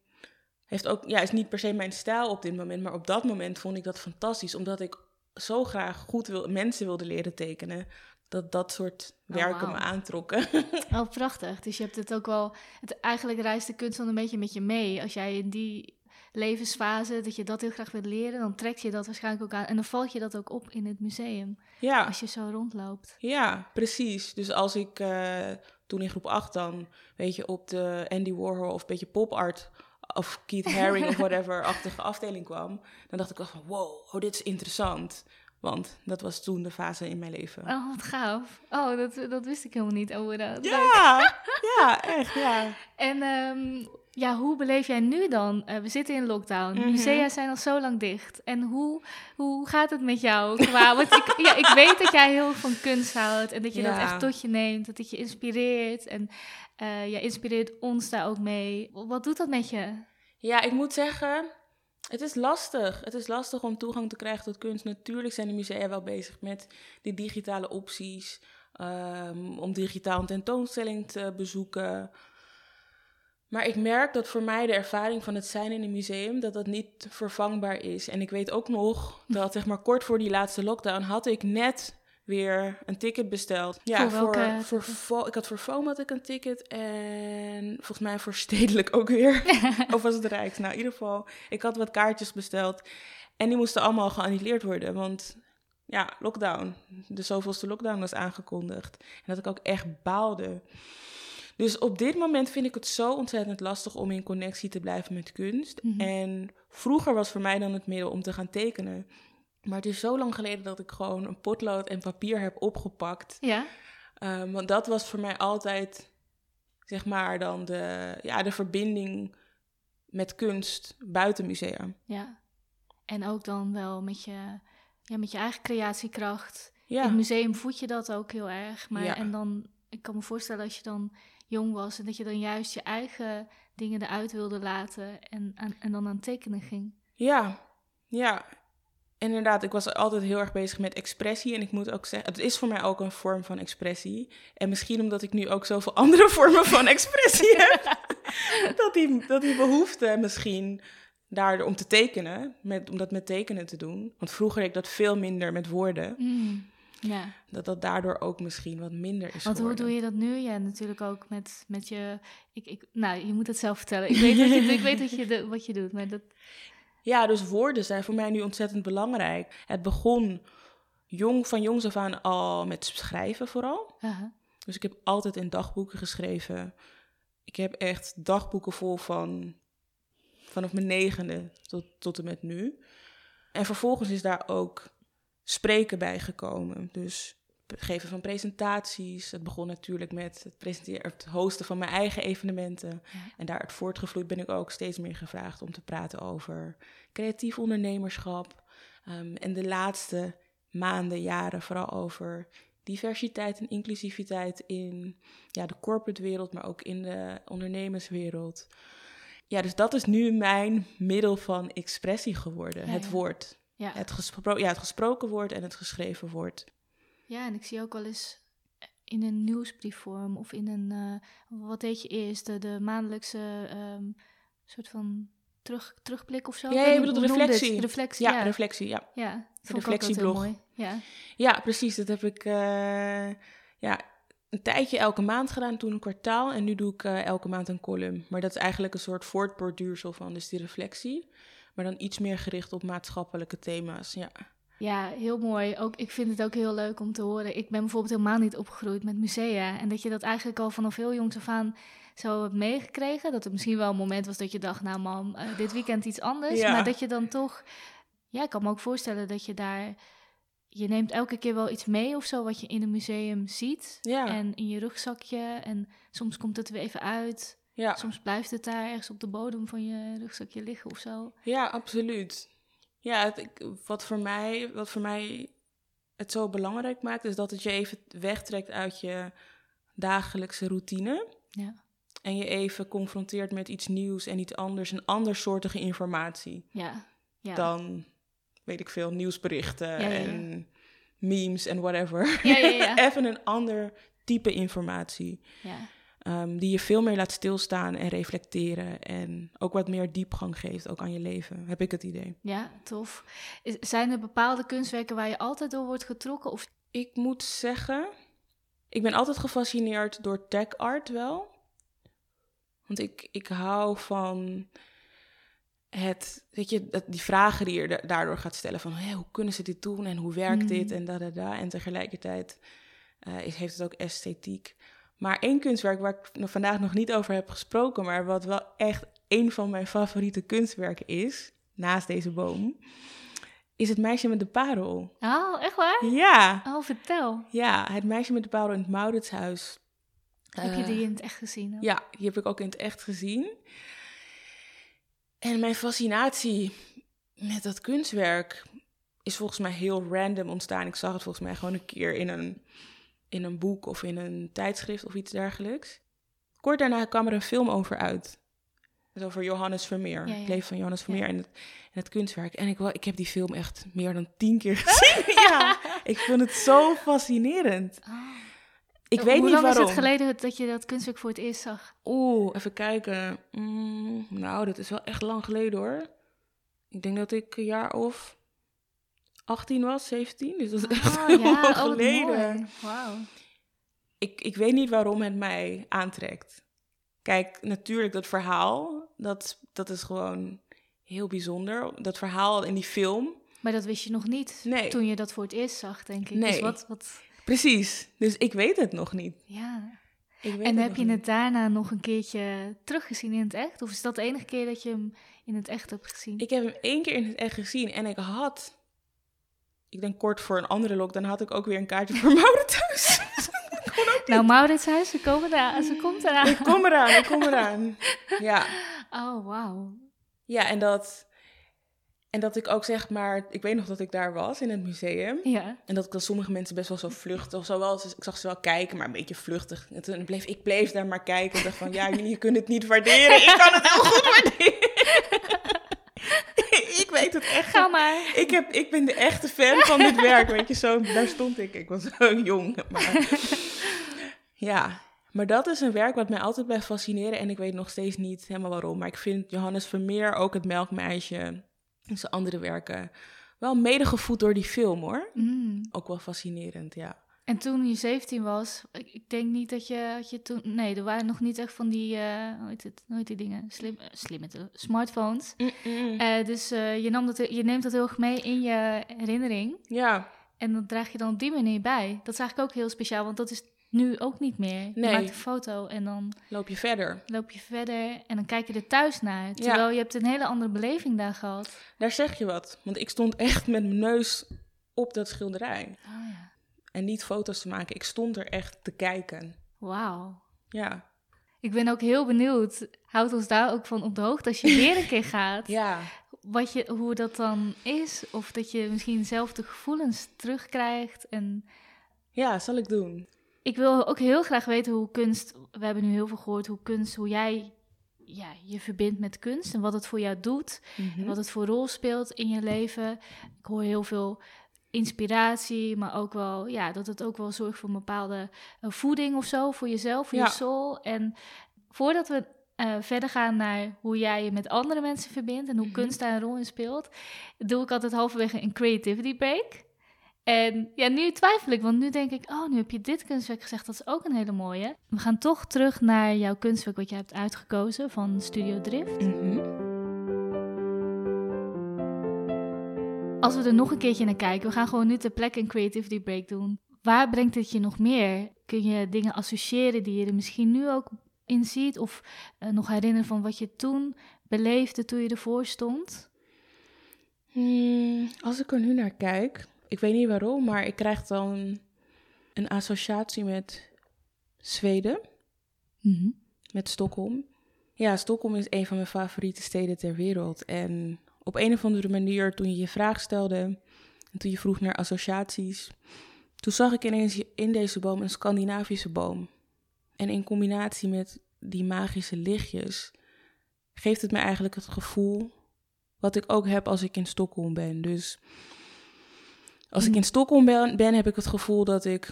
Heeft ook, ja, is niet per se mijn stijl op dit moment. Maar op dat moment vond ik dat fantastisch. Omdat ik zo graag goed wil, mensen wilde leren tekenen. Dat dat soort
Oh,
werken
wauw.
me aantrokken. [laughs]
Oh, prachtig. Dus je hebt het ook wel. Het, eigenlijk reist de kunst wel een beetje met je mee. Als jij in die levensfase dat je dat heel graag wilt leren, dan trek je dat waarschijnlijk ook aan. En dan valt je dat ook op in het museum.
ja,
Als je zo rondloopt.
ja, precies. Dus als ik eh, toen in groep 8 dan, weet je, op de Andy Warhol of een beetje pop art of Keith Haring of [laughs] whatever-achtige afdeling kwam, dan dacht ik wel van, wow, oh, dit is interessant. Want dat was toen de fase in mijn leven.
Oh, wat gaaf. Oh, dat, dat wist ik helemaal niet, Aura. Leuk.
Ja, [laughs] ja, echt, ja.
En ehm, Ja, hoe beleef jij nu dan? Uh, we zitten in lockdown.
Mhm.
Musea zijn al zo lang dicht. En hoe, hoe gaat het met jou? Qua, [laughs] want ik, ja, ik weet dat jij heel van kunst houdt en dat je dat echt tot je neemt, dat het je inspireert. En eh jij inspireert ons daar ook mee. Wat doet dat met je?
Ja, ik moet zeggen, het is lastig. Het is lastig om toegang te krijgen tot kunst. Natuurlijk zijn de musea wel bezig met die digitale opties. ehm, om digitaal een tentoonstelling te bezoeken. Maar ik merk dat voor mij de ervaring van het zijn in een museum, dat dat niet vervangbaar is. En ik weet ook nog dat, zeg maar, kort voor die laatste lockdown had ik net weer een ticket besteld. Ja,
Voor
voor,
welke
voor, Vo- ik had voor FOAM had ik een ticket en volgens mij voor Stedelijk ook weer. [laughs] of was het Rijks? Nou, in ieder geval, ik had wat kaartjes besteld en die moesten allemaal geannuleerd worden, want ja, lockdown. De zoveelste lockdown was aangekondigd. En dat ik ook echt baalde. Dus op dit moment vind ik het zo ontzettend lastig om in connectie te blijven met kunst.
Mhm.
En vroeger was voor mij dan het middel om te gaan tekenen. Maar het is zo lang geleden dat ik gewoon een potlood en papier heb opgepakt.
Ja?
Um, want dat was voor mij altijd, zeg maar, dan de, ja, de verbinding met kunst buiten musea.
Ja. En ook dan wel met je, ja, met je eigen creatiekracht. In
Ja,
het museum voed je dat ook heel erg. Maar
Ja.
en dan, ik kan me voorstellen als je dan jong was en dat je dan juist je eigen dingen eruit wilde laten en, aan, en dan aan tekenen ging.
ja, ja. Inderdaad, ik was altijd heel erg bezig met expressie. En ik moet ook zeggen, het is voor mij ook een vorm van expressie. En misschien omdat ik nu ook zoveel [laughs] andere vormen van expressie heb, [laughs] dat die, dat die behoefte misschien daardoor om te tekenen, met, om dat met tekenen te doen. Want vroeger deed ik dat veel minder met woorden.
Ja,
Dat dat daardoor ook misschien wat minder is
want hoe doe je dat nu? Ja, natuurlijk ook met, met je... Ik, ik, nou, je moet het zelf vertellen. Ik weet, dat je, ik weet dat je de, wat je doet, maar dat...
Ja, dus woorden zijn voor mij nu ontzettend belangrijk. Het begon jong, van jongs af aan al met schrijven vooral. Dus ik heb altijd in dagboeken geschreven. Ik heb echt dagboeken vol van vanaf mijn negende tot, tot en met nu. En vervolgens is daar ook spreken bij gekomen. Dus geven van presentaties. Het begon natuurlijk met het presenteren, het hosten van mijn eigen evenementen.
Ja.
En daaruit voortgevloeid ben ik ook steeds meer gevraagd om te praten over creatief ondernemerschap. Ehm, en de laatste maanden, jaren vooral over diversiteit en inclusiviteit in ja, de corporate wereld, maar ook in de ondernemerswereld. Ja, dus dat is nu mijn middel van expressie geworden.
Ja,
het
ja.
woord.
Ja.
Het, gespro ja, het gesproken woord en het geschreven woord.
Ja, en ik zie ook wel eens in een nieuwsbriefvorm of in een... eh, wat deed je eerst? De, de maandelijkse ehm, soort van terug, terugblik of zo?
Ja, je bedoelt reflectie.
Reflectie,
Ja,
ja.
reflectie, ja.
ja,
reflectieblog.
mooi. Ja.
Ja, precies. Dat heb ik eh, ja, een tijdje elke maand gedaan, toen een kwartaal. En nu doe ik eh, elke maand een column. Maar dat is eigenlijk een soort voortborduursel van, dus die reflectie. Maar dan iets meer gericht op maatschappelijke thema's. Ja,
Ja, heel mooi. Ook, ik vind het ook heel leuk om te horen. Ik ben bijvoorbeeld helemaal niet opgegroeid met musea. En dat je dat eigenlijk al vanaf heel jongs af aan zo hebt meegekregen. Dat er misschien wel een moment was dat je dacht, nou mam, eh, dit weekend iets anders.
Ja.
Maar dat je dan toch... Ja, ik kan me ook voorstellen dat je daar... Je neemt elke keer wel iets mee of zo wat je in een museum ziet.
ja,
En in je rugzakje. En soms komt het er weer even uit.
ja.
Soms blijft het daar ergens op de bodem van je rugzakje liggen of zo.
ja absoluut. Ja, het, ik- wat, voor mij, wat voor mij het zo belangrijk maakt, is dat het je even wegtrekt uit je dagelijkse routine.
Ja,
En je even confronteert met iets nieuws en iets anders, een andersoortige informatie.
ja, ja.
dan, weet ik veel, nieuwsberichten
ja, ja.
en memes en whatever.
Ja, ja, ja. [laughs]
Even een ander type informatie.
ja.
Ehm, die je veel meer laat stilstaan en reflecteren. En ook wat meer diepgang geeft, ook aan je leven, heb ik het idee.
Ja, tof. Is- Zijn er bepaalde kunstwerken waar je altijd door wordt getrokken? Of
Ik moet zeggen, ik ben altijd gefascineerd door tech art wel. Want ik, ik hou van het, weet je, dat, die vragen die je da- daardoor gaat stellen van hé, hoe kunnen ze dit doen en hoe werkt
Mm.
dit en da da da. En tegelijkertijd eh, heeft het ook esthetiek. Maar één kunstwerk waar ik vandaag nog niet over heb gesproken, maar wat wel echt een van mijn favoriete kunstwerken is, naast deze boom, is het meisje met de parel.
Oh, echt waar?
Ja,
Oh, vertel.
ja, het meisje met de parel in het Mauritshuis.
Heb je
Eh,
die in het echt gezien?
Ja, die heb ik ook in het echt gezien. En mijn fascinatie met dat kunstwerk is volgens mij heel random ontstaan. Ik zag het volgens mij gewoon een keer in een, in een boek of in een tijdschrift of iets dergelijks. Kort daarna kwam er een film over uit. Het over Johannes Vermeer.
Ja, ja.
Het leven van Johannes Vermeer
Ja.
en, het, en het kunstwerk. En ik, ik heb die film echt meer dan tien keer [laughs] gezien. ja, ik vond het zo fascinerend. Ik weet
Hoe
niet
lang
waarom.
is het geleden dat je dat kunstwerk voor het eerst zag?
Oeh, even kijken. Mm, nou, dat is wel echt lang geleden hoor. Ik denk dat ik een jaar of 18 was, 17. Dus dat is echt
Oh, [laughs]
heel
ja,
lang
oh,
geleden.
Wauw.
Ik, ik weet niet waarom het mij aantrekt. Kijk, natuurlijk, dat verhaal, dat, dat is gewoon heel bijzonder. Dat verhaal in die film.
Maar dat wist je nog niet
Nee.
toen je dat voor het eerst zag, denk ik.
Nee.
Dus wat, wat,
Precies. Dus ik weet het nog niet.
ja.
Ik weet
En heb je
niet.
het daarna nog een keertje teruggezien in het echt? Of is dat de enige keer dat je hem in het echt hebt gezien?
Ik heb hem één keer in het echt gezien en ik had, ik denk kort voor een andere lockdown, had ik ook weer een kaartje voor [laughs] Mauritius. [laughs]
Nou, Mauritshuis, ze, komen eraan, ze komt eraan.
ik kom eraan, ik kom eraan. [laughs] Ja,
Oh, wauw.
ja en, dat, en dat ik ook zeg maar, ik weet nog dat ik daar was in het museum.
Ja.
En dat ik dan sommige mensen best wel zo vluchtig, of zo wel, ik zag ze wel kijken, maar een beetje vluchtig. En toen bleef ik bleef daar maar kijken. Ik dacht van, ja, jullie kunnen het niet waarderen. Ik kan het heel goed waarderen. [laughs] ik weet het echt
Ga maar.
Ik, heb, ik ben de echte fan van dit werk, weet je, zo, daar stond ik. Ik was [laughs] zo jong, maar... [laughs] Ja, maar dat is een werk wat mij altijd blijft fascineren en ik weet nog steeds niet helemaal waarom. Maar ik vind Johannes Vermeer, ook het Melkmeisje en zijn andere werken, wel medegevoed door die film, hoor.
Mm.
Ook wel fascinerend, ja.
En toen je 17 was, ik, ik denk niet dat je, had je toen... Nee, er waren nog niet echt van die, eh hoe heet het, heet die dingen? Slim, eh, slimme smartphones. Eh, dus eh, je, nam dat, je neemt dat heel erg mee in je herinnering.
Ja,
En dat draag je dan op die manier bij. Dat is eigenlijk ook heel speciaal, want dat is nu ook niet meer. Je
Nee.
maakt een foto en dan
loop je verder.
loop je verder en dan kijk je er thuis naar. Terwijl je hebt een hele andere beleving daar gehad.
Daar zeg je wat, want ik stond echt met mijn neus op dat schilderij.
Oh ja.
En niet foto's te maken, ik stond er echt te kijken.
Wauw.
Ja,
Ik ben ook heel benieuwd. Houd ons daar ook van op de hoogte als je weer een keer [laughs] gaat.
ja.
Wat je, hoe dat dan is. Of dat je misschien zelf de gevoelens terugkrijgt. En
Ja, zal ik doen.
ik wil ook heel graag weten hoe kunst. We hebben nu heel veel gehoord hoe kunst, hoe jij ja, je verbindt met kunst en wat het voor jou doet.
Mhm.
Wat het voor rol speelt in je leven. Ik hoor heel veel inspiratie, maar ook wel ja, dat het ook wel zorgt voor een bepaalde eh, voeding of zo voor jezelf, voor
Ja.
je soul. En voordat we eh, verder gaan naar hoe jij je met andere mensen verbindt en hoe
Mhm.
kunst daar een rol in speelt, doe ik altijd halverwege een creativity break. En ja, nu twijfel ik, want nu denk ik, oh, nu heb je dit kunstwerk gezegd, dat is ook een hele mooie. We gaan toch terug naar jouw kunstwerk wat je hebt uitgekozen van Studio Drift.
Mhm.
Als we er nog een keertje naar kijken, we gaan gewoon nu ter plekke een creativity break doen. Waar brengt het je nog meer? Kun je dingen associëren die je er misschien nu ook in ziet? Of eh, nog herinneren van wat je toen beleefde toen je ervoor stond?
Hmm, als ik er nu naar kijk, ik weet niet waarom, maar ik krijg dan een associatie met Zweden, met Stockholm. Ja, Stockholm is een van mijn favoriete steden ter wereld. En op een of andere manier, toen je je vraag stelde en toen je vroeg naar associaties, toen zag ik ineens in deze boom een Scandinavische boom. En in combinatie met die magische lichtjes geeft het me eigenlijk het gevoel wat ik ook heb als ik in Stockholm ben. Dus als ik in Stockholm ben, ben heb ik het gevoel dat ik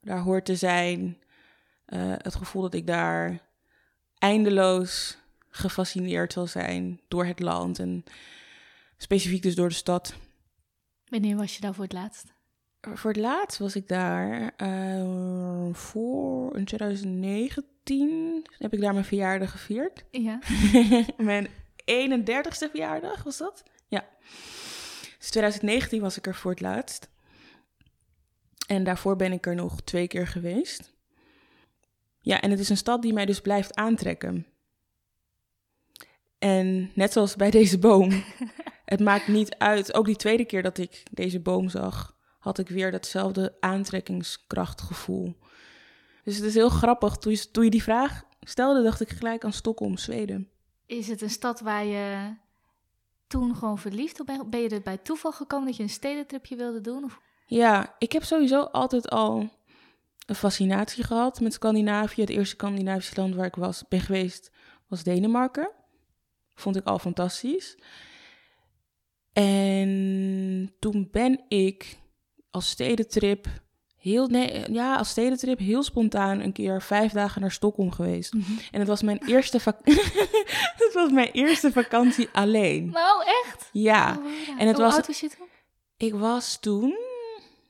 daar hoort te zijn. Eh, het gevoel dat ik daar eindeloos gefascineerd zal zijn door het land en specifiek dus door de stad.
Wanneer was je daar voor het laatst?
Voor het laatst was ik daar eh, voor in 2019 heb ik daar mijn verjaardag gevierd.
Ja. [laughs]
mijn 31ste verjaardag was dat? Ja. Dus 2019 was ik er voor het laatst. En daarvoor ben ik er nog twee keer geweest. Ja, en het is een stad die mij dus blijft aantrekken. En net zoals bij deze boom, [laughs] het maakt niet uit. Ook die tweede keer dat ik deze boom zag, had ik weer datzelfde aantrekkingskrachtgevoel. Dus het is heel grappig. Toen je, toen je die vraag stelde, dacht ik gelijk aan Stockholm, Zweden.
Is het een stad waar je toen gewoon verliefd op bent? Ben je er bij toeval gekomen dat je een stedentripje wilde doen? Of?
Ja, ik heb sowieso altijd al een fascinatie gehad met Scandinavië. Het eerste Scandinavische land waar ik was, ben geweest was Denemarken. Vond ik al fantastisch. En toen ben ik als stedentrip heel, nee, ja, als stedentrip heel spontaan een keer vijf dagen naar Stockholm geweest.
Mhm.
En het was mijn eerste, [laughs] het was mijn eerste vakantie alleen.
Nou, echt?
Ja,
Oh,
en het
Hoe
was-
oud was je toen?
ik was toen,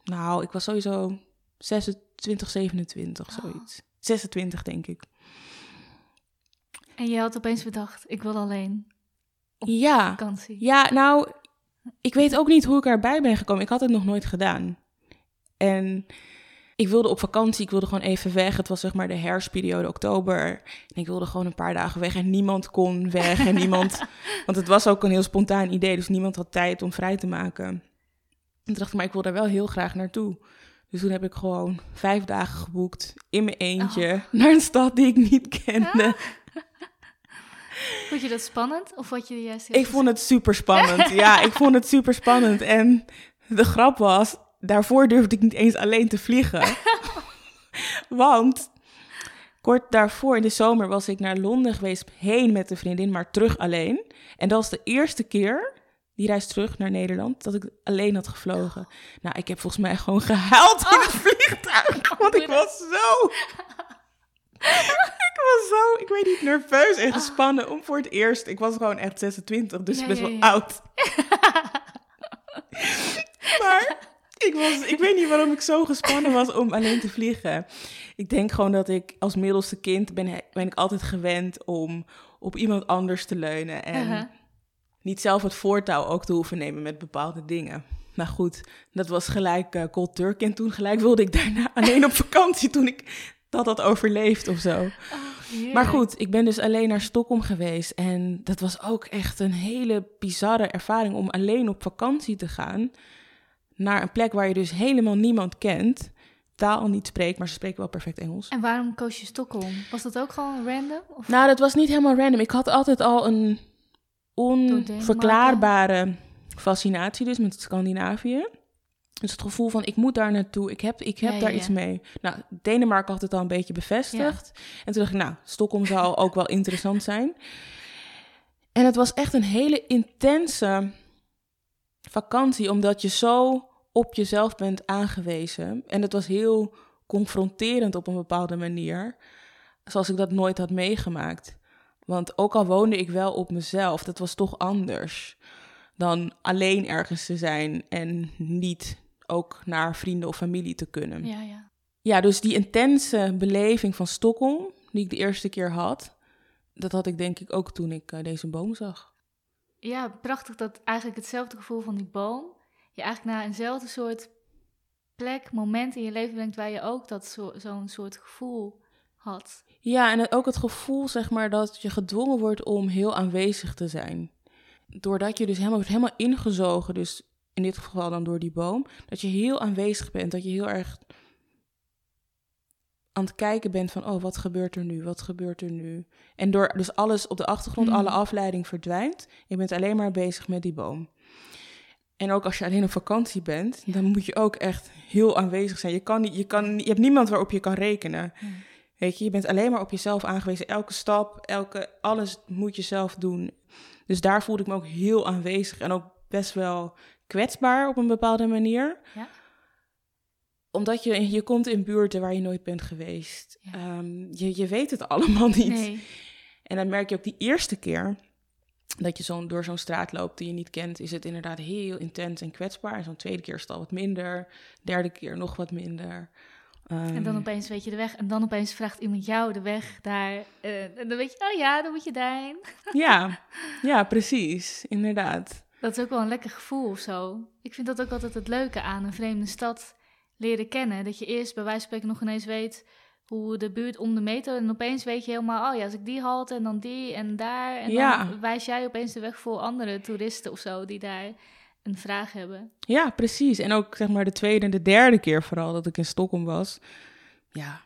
nou, ik was sowieso 26, 27,
Oh.
zoiets. 26, denk ik.
En je had opeens bedacht, ik wil alleen
Ja,
vakantie.
ja, nou, ik weet ook niet hoe ik erbij ben gekomen. Ik had het nog nooit gedaan. En ik wilde op vakantie, ik wilde gewoon even weg. Het was zeg maar de herfstperiode, oktober. En ik wilde gewoon een paar dagen weg en niemand kon weg. En niemand, [laughs] want het was ook een heel spontaan idee, dus niemand had tijd om vrij te maken. En toen dacht ik, maar ik wil daar wel heel graag naartoe. Dus toen heb ik gewoon vijf dagen geboekt in mijn eentje [laughs] naar een stad die ik niet kende. [laughs]
Vond je dat spannend? Of vond je juist [laughs]
Ik vond het super spannend. Ja, ik vond het super spannend. En de grap was, daarvoor durfde ik niet eens alleen te vliegen. [laughs] Want kort daarvoor in de zomer was ik naar Londen geweest, heen met een vriendin, maar terug alleen. En dat was de eerste keer, die reis terug naar Nederland, dat ik alleen had gevlogen. Nou, ik heb volgens mij gewoon gehuild in het vliegtuig, want ik was zo... [laughs] Ik was zo, ik weet niet, nerveus en gespannen om voor het eerst. Ik was gewoon echt 26, dus best wel oud. [laughs] maar ik, was, ik weet niet waarom ik zo gespannen was om alleen te vliegen. Ik denk gewoon dat ik als middelste kind ben, ben ik altijd gewend om op iemand anders te leunen. En
Uh-huh.
niet zelf het voortouw ook te hoeven nemen met bepaalde dingen. Maar goed, dat was gelijk eh, cold turkey. En toen gelijk wilde ik daarna [laughs] alleen op vakantie toen ik dat had overleefd of zo.
Oh,
Maar goed, ik ben dus alleen naar Stockholm geweest. En dat was ook echt een hele bizarre ervaring om alleen op vakantie te gaan. Naar een plek waar je dus helemaal niemand kent. Taal niet spreekt, maar ze spreken wel perfect Engels.
En waarom koos je Stockholm? Was dat ook gewoon random? Of?
Nou, dat was niet helemaal random. Ik had altijd al een onverklaarbare fascinatie dus met Scandinavië. Dus het gevoel van, ik moet daar naartoe, ik heb, ik heb
Ja,
daar
ja.
iets mee. Nou, Denemarken had het al een beetje bevestigd. En toen dacht ik, nou, Stockholm zou [laughs] ook wel interessant zijn. En het was echt een hele intense vakantie, omdat je zo op jezelf bent aangewezen. En het was heel confronterend op een bepaalde manier, zoals ik dat nooit had meegemaakt. Want ook al woonde ik wel op mezelf, dat was toch anders dan alleen ergens te zijn en niet ook naar vrienden of familie te kunnen.
Ja, ja.
Ja, dus die intense beleving van Stockholm, die ik de eerste keer had, dat had ik denk ik ook toen ik eh, deze boom zag.
Ja, prachtig dat eigenlijk hetzelfde gevoel van die boom... je eigenlijk naar eenzelfde soort plek, moment in je leven brengt... waar je ook dat zo, zo'n soort gevoel had.
Ja, en ook het gevoel, zeg maar, dat je gedwongen wordt om heel aanwezig te zijn. Doordat je dus helemaal wordt helemaal ingezogen, dus in dit geval dan door die boom, dat je heel aanwezig bent, dat je heel erg aan het kijken bent van, oh, wat gebeurt er nu? Wat gebeurt er nu? En door dus alles op de achtergrond,
Mm.
alle afleiding verdwijnt. Je bent alleen maar bezig met die boom. En ook als je alleen op vakantie bent,
Ja.
dan moet je ook echt heel aanwezig zijn. Je, kan niet, je, kan, je hebt niemand waarop je kan rekenen. Weet je, je bent alleen maar op jezelf aangewezen. Elke stap, elke, alles moet je zelf doen. Dus daar voelde ik me ook heel aanwezig en ook best wel kwetsbaar op een bepaalde manier.
Ja.
Omdat je, je komt in buurten waar je nooit bent geweest.
Ja.
Ehm, je, je weet het allemaal niet.
Nee.
En dan merk je ook die eerste keer dat je zo'n door zo'n straat loopt die je niet kent, is het inderdaad heel intens en kwetsbaar. En zo'n tweede keer is het al wat minder. Derde keer nog wat minder.
En dan
Ehm,
opeens weet je de weg. En dan opeens vraagt iemand jou de weg daar. eh, en dan weet je, oh ja, dan moet je daarheen.
Ja, [laughs] ja, precies. Inderdaad.
Dat is ook wel een lekker gevoel of zo. Ik vind dat ook altijd het leuke aan een vreemde stad leren kennen. Dat je eerst bij wijze van spreken nog ineens weet hoe de buurt om de meter... en opeens weet je helemaal, oh ja, als ik die halte en dan die en daar... en
Ja.
dan wijs jij opeens de weg voor andere toeristen of zo... die daar een vraag hebben.
Ja, precies. En ook zeg maar de tweede en de derde keer vooral dat ik in Stockholm was. Ja,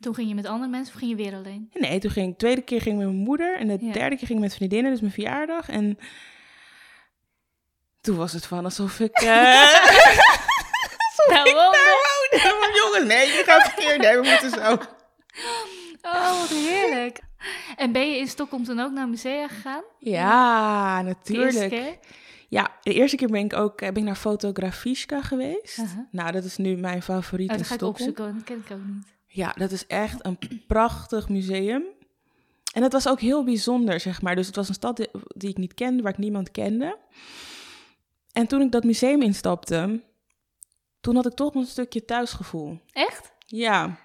Toen ging je met andere mensen of ging je weer alleen?
Nee, toen ging de tweede keer ging ik met mijn moeder en de
Ja.
derde keer ging ik met vriendinnen, dus mijn verjaardag. En toen was het van alsof ik. [laughs] eh
Nou,
ik daar woonde. [laughs] Maar jongens, nee, je gaat verkeerd. Nee, we moeten zo.
Oh, wat heerlijk. En ben je in Stockholm toen ook naar musea gegaan?
Ja, natuurlijk.
keer?
Ja, de eerste keer ben ik ook eh, ben ik naar Fotografiska geweest.
Uh-huh.
Nou, dat is nu mijn favoriet
Oh,
in
dat ga ik
Stockholm.
opzoeken, dat ken ik ook niet.
Ja, dat is echt een prachtig museum. En het was ook heel bijzonder, zeg maar. Dus het was een stad die, die ik niet kende, waar ik niemand kende. En toen ik dat museum instapte, toen had ik toch een stukje thuisgevoel.
Echt?
Ja,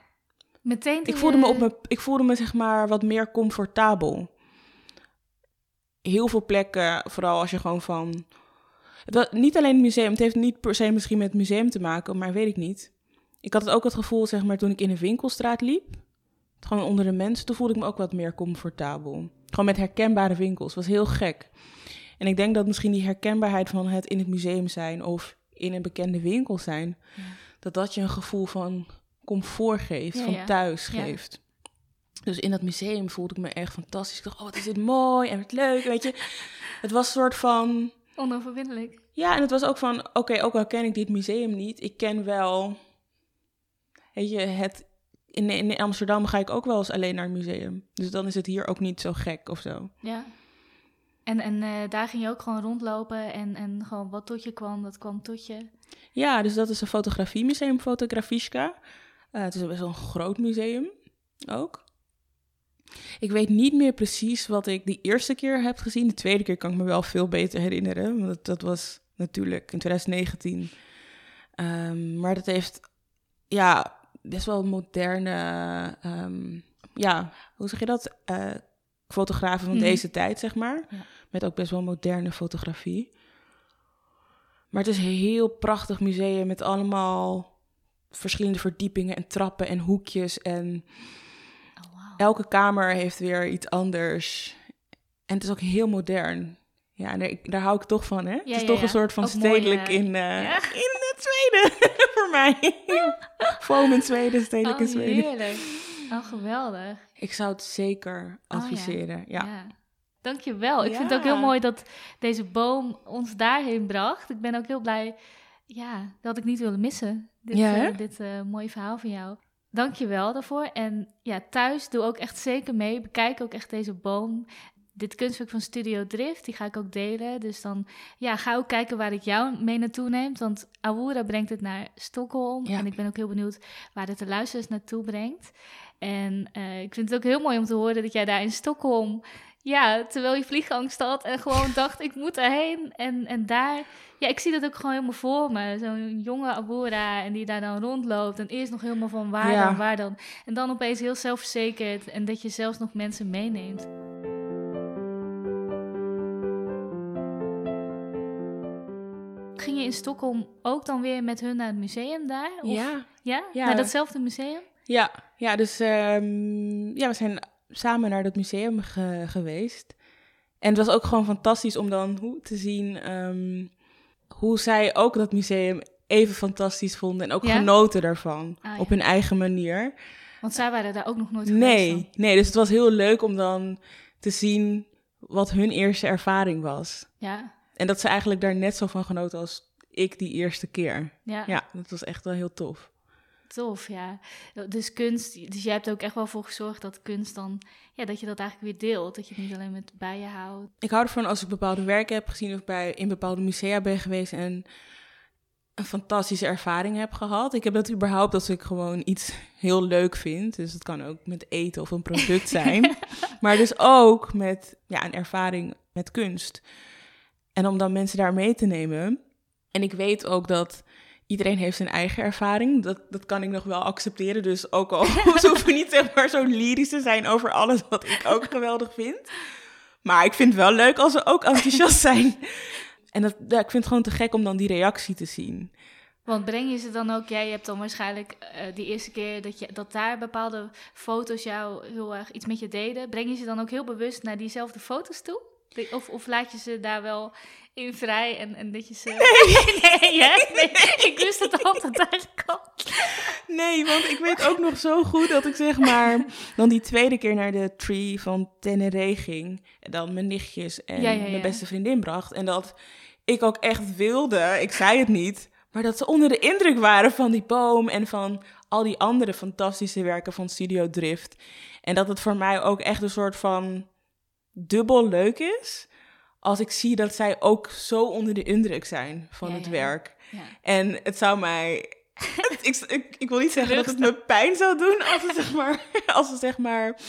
Meteen
ik voelde me, op me, ik voelde me zeg maar wat meer comfortabel. Heel veel plekken, vooral als je gewoon van... Het niet alleen het museum, het heeft niet per se misschien met het museum te maken, maar weet ik niet. Ik had het ook het gevoel, zeg maar, toen ik in een winkelstraat liep, gewoon onder de mensen, toen voelde ik me ook wat meer comfortabel. Gewoon met herkenbare winkels, was heel gek. En ik denk dat misschien die herkenbaarheid van het in het museum zijn of in een bekende winkel zijn,
Ja.
dat dat je een gevoel van comfort geeft,
Ja,
van thuis geeft. Dus in dat museum voelde ik me echt fantastisch. Ik dacht, oh, wat is dit mooi en wat leuk, weet je. [laughs] Het was een soort van...
Onoverwinnelijk.
Ja, en het was ook van, oké, ook al ken ik dit museum niet, ik ken wel... Weet je, het... In, in Amsterdam ga ik ook wel eens alleen naar het museum. Dus dan is het hier ook niet zo gek of zo.
Ja. En, en eh, daar ging je ook gewoon rondlopen en, en gewoon wat tot je kwam, dat kwam tot je.
Ja, dus dat is een fotografiemuseum, Fotografiska. Eh, het is best wel een groot museum ook. Ik weet niet meer precies wat ik die eerste keer heb gezien. De tweede keer kan ik me wel veel beter herinneren. Want dat, dat was natuurlijk in 2019. Ehm, maar dat heeft, ja, best wel moderne, ehm, ja, hoe zeg je dat? Eh, fotografen van
Mhm.
deze tijd, zeg maar.
Ja.
Met ook best wel moderne fotografie. Maar het is een heel prachtig museum met allemaal verschillende verdiepingen en trappen en hoekjes. En
Oh, wauw.
elke kamer heeft weer iets anders. En het is ook heel modern. Ja, en daar, daar hou ik toch van, hè? het is
ja,
toch
ja.
een soort van
Ook mooi,
stedelijk
eh,
in,
ja.
in het Zweden, [laughs] voor mij. [laughs] Foam in Zweden, stedelijk in
Oh,
Zweden.
heerlijk. Oh, geweldig.
Ik zou het zeker
Oh, ja.
adviseren, ja.
Ja. Dankjewel. Ik vind het ook heel mooi dat deze boom ons daarheen bracht. Ik ben ook heel blij. Ja, dat had ik niet willen missen. Dit,
Ja,
eh, dit eh, mooie verhaal van jou. Dankjewel daarvoor. En ja, thuis doe ook echt zeker mee. Bekijk ook echt deze boom. Dit kunstwerk van Studio Drift, die ga ik ook delen. Dus dan ja, ga ook kijken waar ik jou mee naartoe neem. Want Awoura brengt het naar Stockholm.
Ja.
En ik ben ook heel benieuwd waar het de luisteraars naartoe brengt. En eh, ik vind het ook heel mooi om te horen dat jij daar in Stockholm... Ja, terwijl je vliegangst had en gewoon [laughs] dacht, ik moet erheen. En, en daar, ja, ik zie dat ook gewoon helemaal voor me. Zo'n jonge Abura en die daar dan rondloopt. En eerst nog helemaal van waar
Ja.
dan, waar dan. En dan opeens heel zelfverzekerd en dat je zelfs nog mensen meeneemt. Ging je in Stockholm ook dan weer met hun naar het museum daar? Of-
Ja,
Ja?
Ja.
Naar datzelfde museum?
Ja, ja dus ehm, ja, we zijn samen naar dat museum ge- geweest. En het was ook gewoon fantastisch om dan hoe te zien ehm, hoe zij ook dat museum even fantastisch vonden en ook
Ja?
genoten daarvan
Ah, ja.
op hun eigen manier.
Want zij waren daar ook nog nooit geweest.
Nee,
dan.
nee, dus het was heel leuk om dan te zien wat hun eerste ervaring was.
Ja,
En dat ze eigenlijk daar net zo van genoten als ik die eerste keer.
ja.
Ja, dat was echt wel heel tof.
Tof, ja. Dus kunst, dus jij hebt er ook echt wel voor gezorgd dat kunst dan, ja, dat je dat eigenlijk weer deelt. Dat je het niet alleen met bij je houdt.
Ik hou ervan als ik bepaalde werken heb gezien of bij in bepaalde musea ben geweest en een fantastische ervaring heb gehad. Ik heb dat überhaupt als ik gewoon iets heel leuk vind. Dus het kan ook met eten of een product zijn. [laughs] maar dus ook met ja, een ervaring met kunst. En om dan mensen daar mee te nemen. En ik weet ook dat iedereen heeft zijn eigen ervaring. Dat, dat kan ik nog wel accepteren. Dus ook al [laughs] ze hoeven niet zeg maar zo lyrisch te zijn over alles wat ik ook [laughs] geweldig vind. Maar ik vind het wel leuk als ze ook enthousiast zijn. [laughs] En dat, ja, ik vind het gewoon te gek om dan die reactie te zien.
Want breng je ze dan ook, jij hebt dan waarschijnlijk eh, die eerste keer dat, je, dat daar bepaalde foto's jou heel erg iets met je deden. Breng je ze dan ook heel bewust naar diezelfde foto's toe? Of, of laat je ze daar wel in vrij en, en dat je ze... [laughs] Nee, [laughs] nee, hè? nee, ik wist het altijd eigenlijk al.
Nee, want ik weet ook nog zo goed dat ik zeg maar dan die tweede keer naar de tree van Tenere ging. En dan mijn nichtjes en
Ja, ja,
mijn beste vriendin bracht. En dat ik ook echt wilde, ik zei het niet, maar dat ze onder de indruk waren van die boom en van al die andere fantastische werken van Studio Drift. En dat het voor mij ook echt een soort van dubbel leuk is. Als ik zie dat zij ook zo onder de indruk zijn van
Ja,
het
ja.
werk.
Ja.
En het zou mij. [laughs] ik, ik, ik wil niet zeggen dat het me pijn zou doen als ze zeg maar. [laughs] Als ze zeg maar.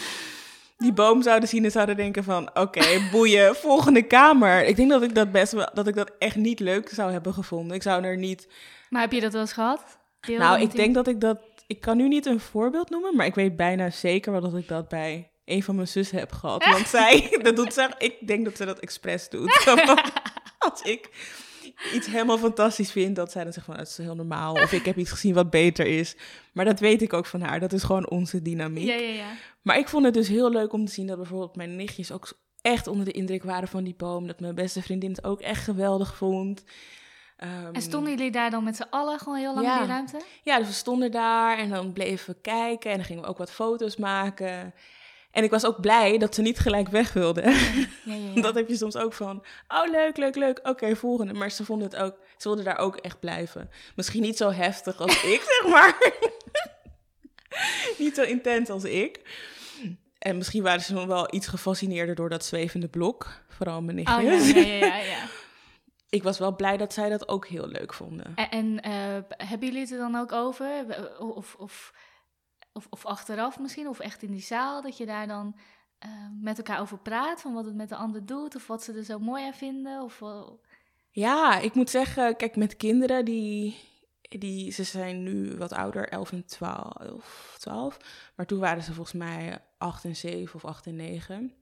Die boom zouden zien en zouden denken van... Oké, boeien, volgende kamer. Ik denk dat ik dat best wel... Dat ik dat echt niet leuk zou hebben gevonden. Ik zou er niet...
Maar heb je dat wel eens gehad? Deel
nou, ik denk dat ik dat... Ik kan nu niet een voorbeeld noemen... Maar ik weet bijna zeker wel dat ik dat bij een van mijn zussen heb gehad. [laughs] Want zij... Dat doet ze... Ik denk dat ze dat expres doet. [laughs] [laughs] Als ik iets helemaal fantastisch vind, dat zij dan zegt van "Oh, het is heel normaal. Of ik heb iets gezien wat beter is. Maar dat weet ik ook van haar. Dat is gewoon onze dynamiek.
Ja, ja, ja.
Maar ik vond het dus heel leuk om te zien dat bijvoorbeeld mijn nichtjes ook echt onder de indruk waren van die boom. Dat mijn beste vriendin het ook echt geweldig vond. Ehm,
En stonden jullie daar dan met z'n allen gewoon heel lang
Ja.
in die ruimte?
ja, dus we stonden daar en dan bleven we kijken en dan gingen we ook wat foto's maken. En ik was ook blij dat ze niet gelijk weg wilden.
Ja, ja, ja. [laughs]
Dat heb je soms ook van, oh leuk, leuk, leuk, oké, volgende. Maar ze vonden het ook, ze wilden daar ook echt blijven. Misschien niet zo heftig als ik, zeg maar. [laughs] niet zo intens als ik. En misschien waren ze wel iets gefascineerder door dat zwevende blok. Vooral mijn
Oh,
nichtjes.
ja, ja, ja, ja. [laughs]
Ik was wel blij dat zij dat ook heel leuk vonden.
En, en eh, hebben jullie het er dan ook over? Of, of, of, of achteraf misschien? Of echt in die zaal? Dat je daar dan eh, met elkaar over praat? Van wat het met de ander doet? Of wat ze er zo mooi aan vinden? Of,
Ja, ik moet zeggen, kijk, met kinderen die, die ze zijn nu wat ouder, 11 en 12, 12. Maar toen waren ze volgens mij 8 en 7 of 8 en 9.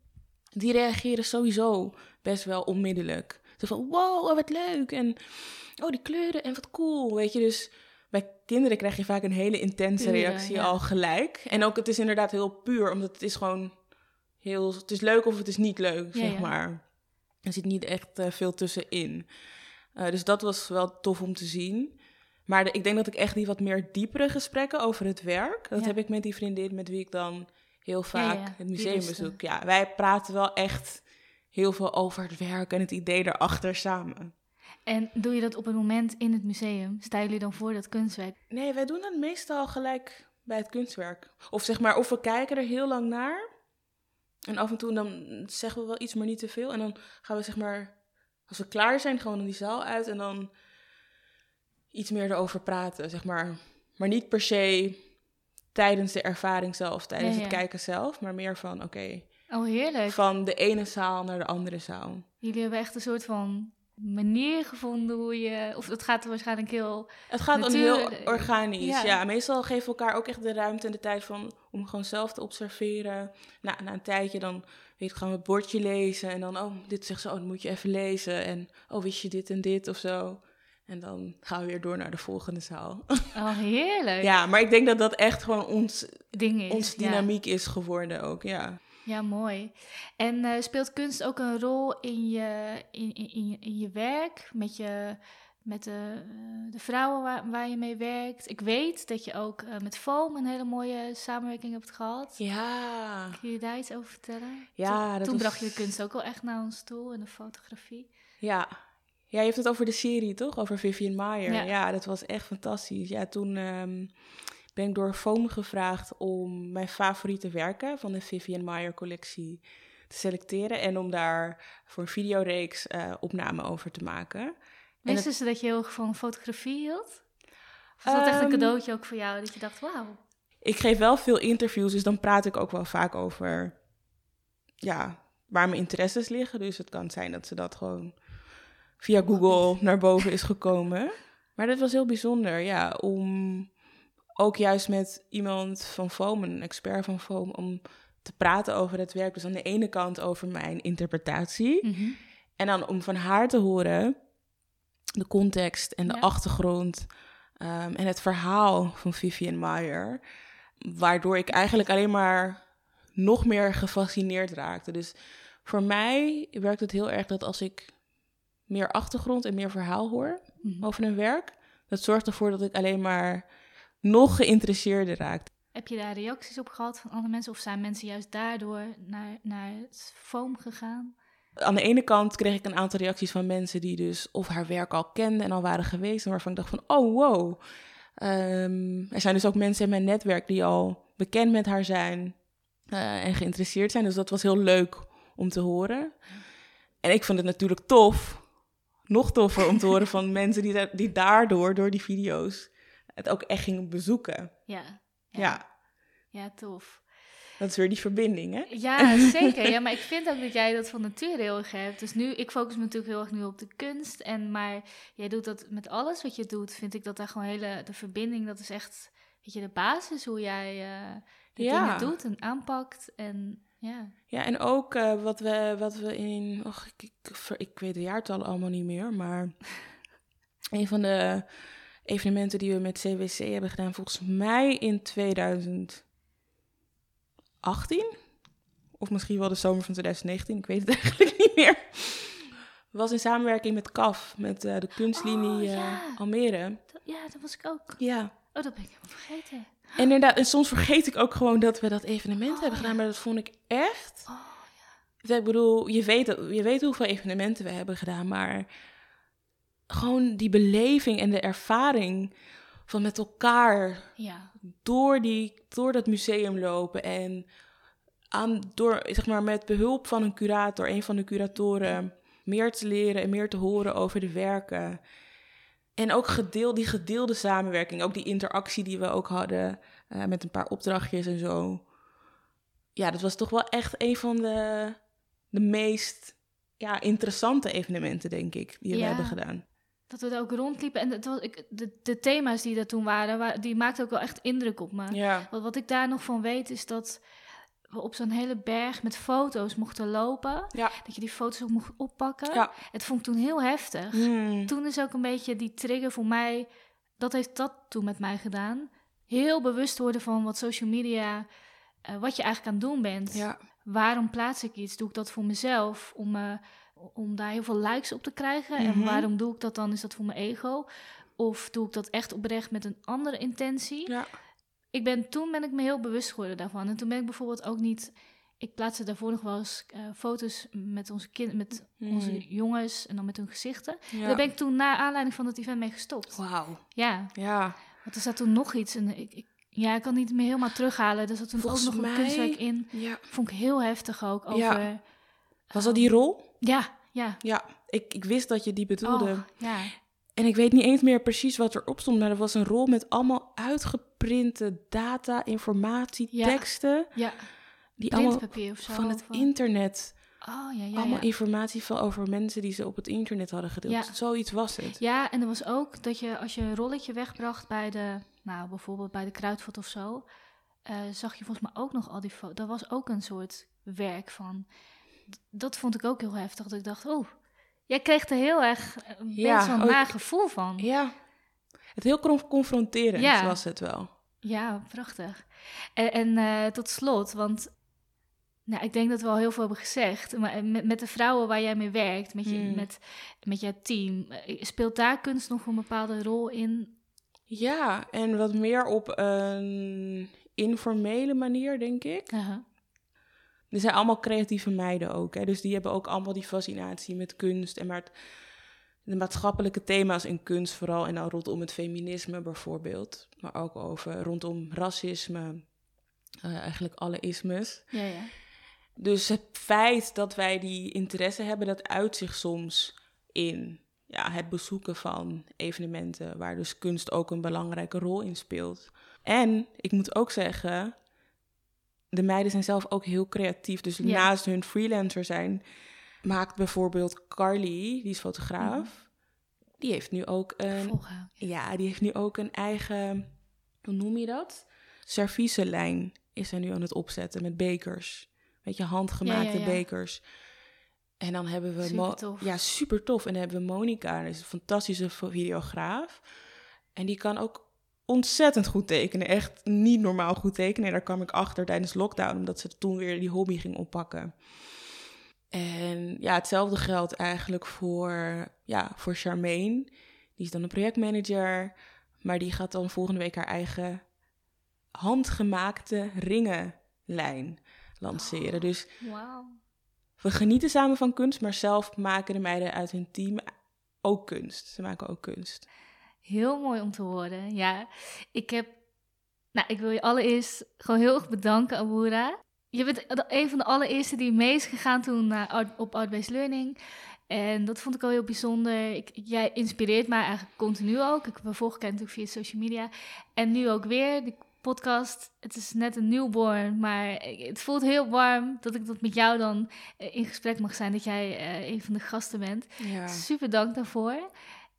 Die reageren sowieso best wel onmiddellijk. Zo van, wow, oh, wat leuk. En, oh, die kleuren en wat cool. Weet je, dus bij kinderen krijg je vaak een hele intense reactie
ja.
al gelijk. En ook, het is inderdaad heel puur, omdat het is gewoon heel... Het is leuk of het is niet leuk,
Ja,
zeg maar. Er zit niet echt eh, veel tussenin. Eh, dus dat was wel tof om te zien. Maar de- ik denk dat ik echt die wat meer diepere gesprekken over het werk... dat heb ik met die vriendin met wie ik dan heel vaak het museum bezoek. Ja, wij praten wel echt heel veel over het werk en het idee erachter samen.
En doe je dat op het moment in het museum? Staan jullie dan voor dat kunstwerk?
Nee, wij doen dat meestal gelijk bij het kunstwerk. Of zeg maar, of we kijken er heel lang naar. En af en toe dan zeggen we wel iets, maar niet te veel. En dan gaan we zeg maar, als we klaar zijn, gewoon in die zaal uit. En dan iets meer erover praten, zeg maar. Maar niet per se tijdens de ervaring zelf, tijdens
Ja,
het kijken zelf. Maar meer van, oké,
Oh, heerlijk.
van de ene zaal naar de andere zaal.
Jullie hebben echt een soort van manier gevonden hoe je... Of dat gaat waarschijnlijk heel...
Het gaat dan heel organisch.
ja.
Ja. meestal geven we elkaar ook echt de ruimte en de tijd van, om gewoon zelf te observeren. Na, na een tijdje dan weet, gaan we het bordje lezen en dan, oh, dit zegt ze, oh, dat moet je even lezen. En, oh, wist je dit en dit of zo. En dan gaan we weer door naar de volgende zaal.
Oh, heerlijk.
ja, maar ik denk dat dat echt gewoon ons,
Ding is.
ons
ja.
dynamiek is geworden ook, ja.
Ja, mooi. En eh, speelt kunst ook een rol in je, in, in, in je, werk, met, je, met de, eh, de vrouwen waar, waar je mee werkt? Ik weet dat je ook eh, met Foam een hele mooie samenwerking hebt gehad.
Ja,
Kun je daar iets over vertellen?
Ja,
toen,
dat
toen
was-
bracht je de kunst ook wel echt naar ons toe en de fotografie.
Ja. Ja, je hebt het over de serie, toch? Over Vivian Maier.
Ja.
Ja, dat was echt fantastisch. Ja, toen ehm, ben ik door Foam gevraagd om mijn favoriete werken van de Vivian Maier collectie te selecteren. En om daar voor een videoreeks eh opname over te maken. En
Wisten ze dat je heel erg van fotografie hield? Of was dat echt een
Ehm,
cadeautje ook voor jou, dat je dacht, wauw.
Ik geef wel veel interviews, dus dan praat ik ook wel vaak over ja, waar mijn interesses liggen. Dus het kan zijn dat ze dat gewoon via Google naar boven is gekomen. Maar dat was heel bijzonder, ja, om ook juist met iemand van Foam, een expert van Foam, om te praten over het werk. Dus aan de ene kant over mijn interpretatie.
Mhm.
En dan om van haar te horen de context en de
Ja.
achtergrond ehm, en het verhaal van Vivian Maier. Waardoor ik eigenlijk alleen maar nog meer gefascineerd raakte. Dus Voor mij werkt het heel erg dat als ik meer achtergrond en meer verhaal hoor
Mhm.
over een werk, dat zorgt ervoor dat ik alleen maar nog geïnteresseerder raak.
Heb je daar reacties op gehad van andere mensen? Of zijn mensen juist daardoor naar, naar het foam gegaan?
Aan de ene kant kreeg ik een aantal reacties van mensen die dus of haar werk al kenden en al waren geweest. En waarvan ik dacht van, oh wow. Ehm, er zijn dus ook mensen in mijn netwerk die al bekend met haar zijn eh, en geïnteresseerd zijn. Dus dat was heel leuk om te horen. En ik vond het natuurlijk tof, nog toffer om te horen van [laughs] mensen die, da- die daardoor, door die video's, het ook echt gingen bezoeken.
Ja.
Ja,
Ja, tof.
dat is weer die verbinding, hè?
Ja, zeker. Ja, maar ik vind ook dat jij dat van nature heel erg hebt. Dus nu, ik focus me natuurlijk heel erg nu op de kunst. En, maar jij doet dat met alles wat je doet, vind ik dat daar gewoon hele... De verbinding, dat is echt, weet je, de basis hoe jij eh de
Ja.
dingen doet en aanpakt. En ja,
Ja, en ook eh, wat, we, wat we in. Och, ik, ik, ik weet de jaartallen allemaal niet meer. Maar [laughs] een van de evenementen die we met CWC hebben gedaan, volgens mij in 2018. Of misschien wel de zomer van 2019, ik weet het [laughs] eigenlijk niet meer. Was in samenwerking met CAF, met eh, de kunstlinie
Oh,
eh,
ja.
Almere.
ja, dat was ik ook.
Ja,
Oh, dat ben ik helemaal vergeten.
en inderdaad, en soms vergeet ik ook gewoon dat we dat evenement
Oh,
hebben
ja.
gedaan. Maar dat vond ik echt
Oh,
Ik bedoel, je weet, je weet hoeveel evenementen we hebben gedaan, maar gewoon die beleving en de ervaring van met elkaar
ja.
door, die, door dat museum lopen en aan, door, zeg maar, met behulp van een curator, een van de curatoren, meer te leren en meer te horen over de werken. En ook gedeel, die gedeelde samenwerking, ook die interactie die we ook hadden eh, met een paar opdrachtjes en zo. Ja, dat was toch wel echt een van de, de meest ja, interessante evenementen, denk ik, die we
Ja.
hebben gedaan.
Dat we er ook rondliepen. En het was, ik, de, de thema's die er toen waren, wa- die maakten ook wel echt indruk op me.
Ja.
Wat, wat ik daar nog van weet, is dat we op zo'n hele berg met foto's mochten lopen.
Ja.
Dat je die foto's ook mocht oppakken.
Ja.
Het vond ik toen heel heftig.
Hmm.
Toen is ook een beetje die trigger voor mij, dat heeft dat toen met mij gedaan. Heel bewust worden van wat social media, eh, wat je eigenlijk aan het doen bent.
Ja.
Waarom plaats ik iets? Doe ik dat voor mezelf? Om, om daar heel veel likes op te krijgen? En
Mhm.
waarom doe ik dat dan? Is dat voor mijn ego? Of doe ik dat echt oprecht met een andere intentie?
Ja.
Ik ben, toen ben ik me heel bewust geworden daarvan. En toen ben ik bijvoorbeeld ook niet... Ik plaatste daarvoor nog wel eens eh, foto's met onze, kind, met onze
Hmm.
jongens en dan met hun gezichten.
Ja.
daar ben ik toen na aanleiding van het event mee gestopt.
Wauw.
Ja,
Ja.
want er zat toen nog iets. En ik, ik, ja, ik kan niet meer helemaal terughalen. Er zat toen
Volgens
ook nog
mij-
een kunstwerk in.
ja.
Vond ik heel heftig ook. Over,
Ja. Was dat die rol?
Ja, ja.
Ja, ik, ik wist dat je die bedoelde.
Oh, ja.
En ik weet niet eens meer precies wat erop stond, maar er was een rol met allemaal uitgeprinte data, informatie,
Ja.
teksten.
Ja,
Die allemaal
printpapier of zo.
van het
of,
internet.
Oh, ja, ja,
allemaal
ja.
informatie van over mensen die ze op het internet hadden gedeeld.
Ja.
Zoiets was het.
Ja, en er was ook dat je als je een rolletje wegbracht bij de, nou bijvoorbeeld bij de kruidvat of zo, eh, zag je volgens mij ook nog al die foto's. Dat was ook een soort werk van. Dat vond ik ook heel heftig. Dat ik dacht, oh, jij kreeg er heel erg eh, een
Ja,
naar gevoel van.
Ja. Het heel con- confronterend
Ja.
was het wel.
Ja, prachtig. En, en eh, tot slot, want nou, ik denk dat we al heel veel hebben gezegd, maar met, met de vrouwen waar jij mee werkt, met, je,
Hmm.
met, met jouw team, eh, speelt daar kunst nog een bepaalde rol in?
Ja, en wat meer op een informele manier, denk ik. Er zijn allemaal creatieve meiden ook. Hè? Dus die hebben ook allemaal die fascinatie met kunst. En maar het- de maatschappelijke thema's in kunst vooral. En dan rondom het feminisme bijvoorbeeld. Maar ook over rondom racisme. eh, eigenlijk alle ismes.
Ja, ja.
Dus het feit dat wij die interesse hebben, dat uit zich soms in ja, het bezoeken van evenementen waar dus kunst ook een belangrijke rol in speelt. En ik moet ook zeggen, de meiden zijn zelf ook heel creatief. Dus naast hun freelancer zijn, maakt bijvoorbeeld Carly, die is fotograaf, die heeft nu ook een ja, die heeft nu ook een eigen, hoe noem je dat? Servicelijn is er nu aan het opzetten met bekers. Weet je, handgemaakte
Ja, ja, ja.
bekers. En dan hebben we... Ja, super tof. En dan hebben we Monica, dat is een fantastische videograaf. En die kan ook ontzettend goed tekenen. Echt niet normaal goed tekenen. En daar kwam ik achter tijdens lockdown, omdat ze toen weer die hobby ging oppakken. En ja, hetzelfde geldt eigenlijk voor, ja, voor Charmaine. Die is dan een projectmanager, maar die gaat dan volgende week haar eigen handgemaakte ringenlijn lanceren.
Oh,
dus we genieten samen van kunst, maar zelf maken de meiden uit hun team ook kunst. Ze maken ook kunst.
Heel mooi om te horen. Ja, ik heb. Nou, ik wil je allereerst gewoon heel erg bedanken, Awoura. Je bent een van de allereerste die mee is gegaan toen naar Art- op Art-Based Learning. En dat vond ik al heel bijzonder. Ik, jij inspireert mij eigenlijk continu ook. Ik volg je natuurlijk via social media. En nu ook weer, de podcast. Het is net een newborn, maar het voelt heel warm dat ik dat met jou dan eh, in gesprek mag zijn. Dat jij eh, een van de gasten bent.
Ja.
Super dank daarvoor.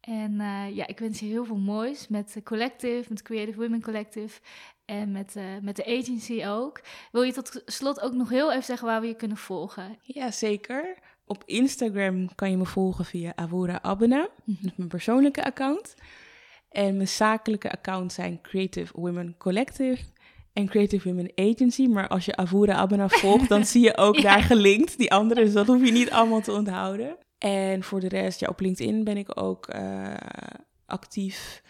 En eh, ja, ik wens je heel veel moois met de Collective, met Creative Women Collective en met, eh, met de agency ook. Wil je tot slot ook nog heel even zeggen waar we je kunnen volgen?
Ja, zeker. Op Instagram kan je me volgen via Avora Abena. Dat is mijn persoonlijke account. En mijn zakelijke accounts zijn Creative Women Collective en Creative Women Agency. Maar als je Avora Abena volgt, dan [laughs] zie je ook
Ja.
daar gelinkt die andere. Dus dat hoef je niet allemaal te onthouden. En voor de rest, ja, op LinkedIn ben ik ook eh, actief.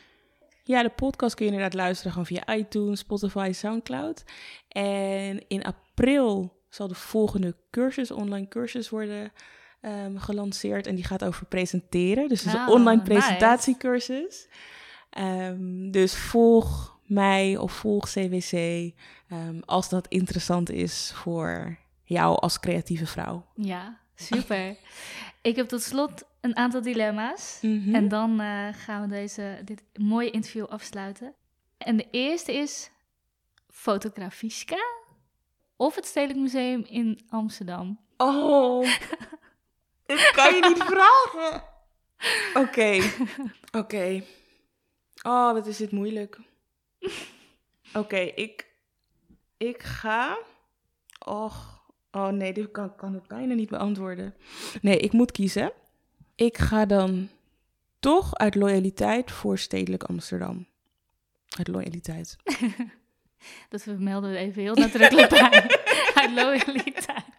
Ja, de podcast kun je inderdaad luisteren gewoon via iTunes, Spotify, Soundcloud. En in april zal de volgende cursus, online cursus, worden ehm, gelanceerd. En die gaat over presenteren. Dus het is een
Ah,
online
nice.
presentatiecursus. Ehm, dus volg mij of volg CWC ehm, als dat interessant is voor jou als creatieve vrouw.
Ja, super. ik heb tot slot een aantal dilemma's.
Mhm.
En dan eh, gaan we deze, dit mooie interview afsluiten. En de eerste is Fotografiska of het Stedelijk Museum in Amsterdam.
Oh, ik kan je niet vragen. [laughs] Oké, oké. Oh, wat is dit moeilijk. Oké, ik, ik ga... Och, oh nee, dit kan, kan het bijna niet beantwoorden. Nee, ik moet kiezen. Ik ga dan toch uit loyaliteit voor Stedelijk Amsterdam. Uit loyaliteit. [laughs]
Dat vermelden we even heel nadrukkelijk bij. [laughs] Uit loyaliteit.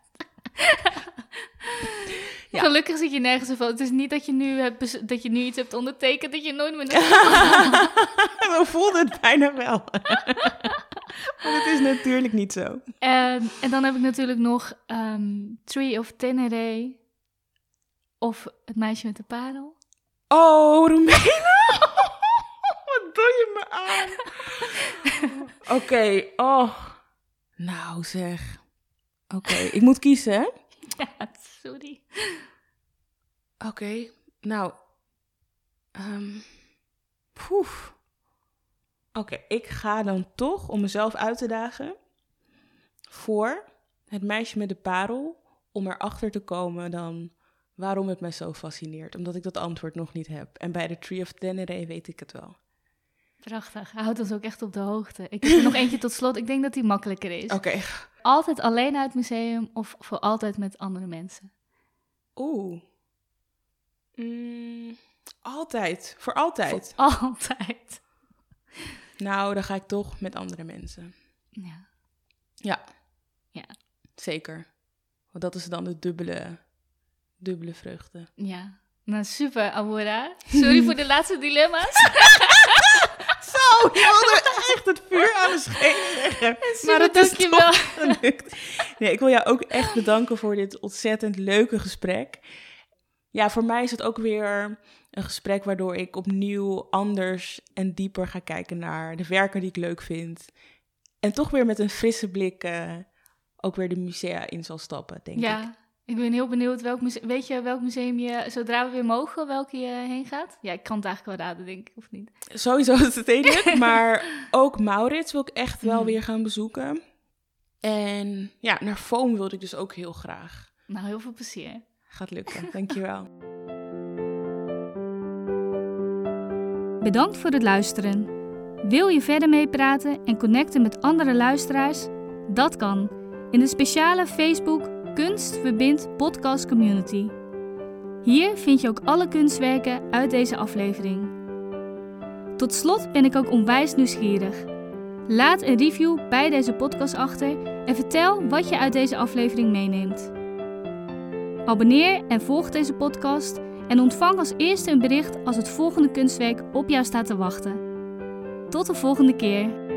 Ja.
Gelukkig zit je nergens op. Het is niet dat je nu, hebt, dat je nu iets hebt ondertekend dat je nooit meer...
Zo [laughs] voelde het bijna wel. [laughs] maar het is natuurlijk niet zo.
en, en dan heb ik natuurlijk nog ehm, Tree of Tenere of Het Meisje met de Parel.
Oh, Roemena! [laughs] Wat doe je me aan? Oké, oh. Nou zeg. Oké, ik moet kiezen, hè? [laughs]
Ja, sorry.
Oké, nou. poef. Oké, ik ga dan toch, om mezelf uit te dagen, voor het meisje met de parel, om erachter te komen dan waarom het mij zo fascineert. Omdat ik dat antwoord nog niet heb. En bij de Tree of Tenere weet ik het wel.
Prachtig. Houd ons ook echt op de hoogte. Ik heb er nog eentje tot slot. Ik denk dat die makkelijker is.
Oké.
Altijd alleen uit het museum of voor altijd met andere mensen?
Oeh. Mm, altijd. Voor altijd.
Altijd.
Nou, dan ga ik toch met andere mensen.
Ja.
Ja.
Ja.
Zeker. Want dat is dan de dubbele, dubbele vreugde.
Ja. Nou, super, Aurora. Sorry voor de laatste dilemma's. [laughs]
Zo, je wilde echt het vuur aan de schenen leggen.
Super,
het is
dankjewel.
toch gelukt. Nee, ik wil jou ook echt bedanken voor dit ontzettend leuke gesprek. Ja, voor mij is het ook weer een gesprek waardoor ik opnieuw anders en dieper ga kijken naar de werken die ik leuk vind. En toch weer met een frisse blik eh, ook weer de musea in zal stappen, denk.
Ja, ik ben heel benieuwd. Welk museum, weet je welk museum je, zodra we weer mogen, welke je heen gaat? Ja, ik kan het eigenlijk wel raden, denk ik, of niet?
Sowieso is het enige, [laughs] maar ook Maurits wil ik echt wel
Mhm.
weer gaan bezoeken. En ja, naar Foam wilde ik dus ook heel graag.
Nou, heel veel plezier.
Gaat lukken, dankjewel. [laughs]
Bedankt voor het luisteren. Wil je verder meepraten en connecten met andere luisteraars? Dat kan in de speciale Facebook Kunst Verbindt Podcast Community. Hier vind je ook alle kunstwerken uit deze aflevering. Tot slot ben ik ook onwijs nieuwsgierig. Laat een review bij deze podcast achter en vertel wat je uit deze aflevering meeneemt. Abonneer en volg deze podcast en ontvang als eerste een bericht als het volgende kunstwerk op jou staat te wachten. Tot de volgende keer.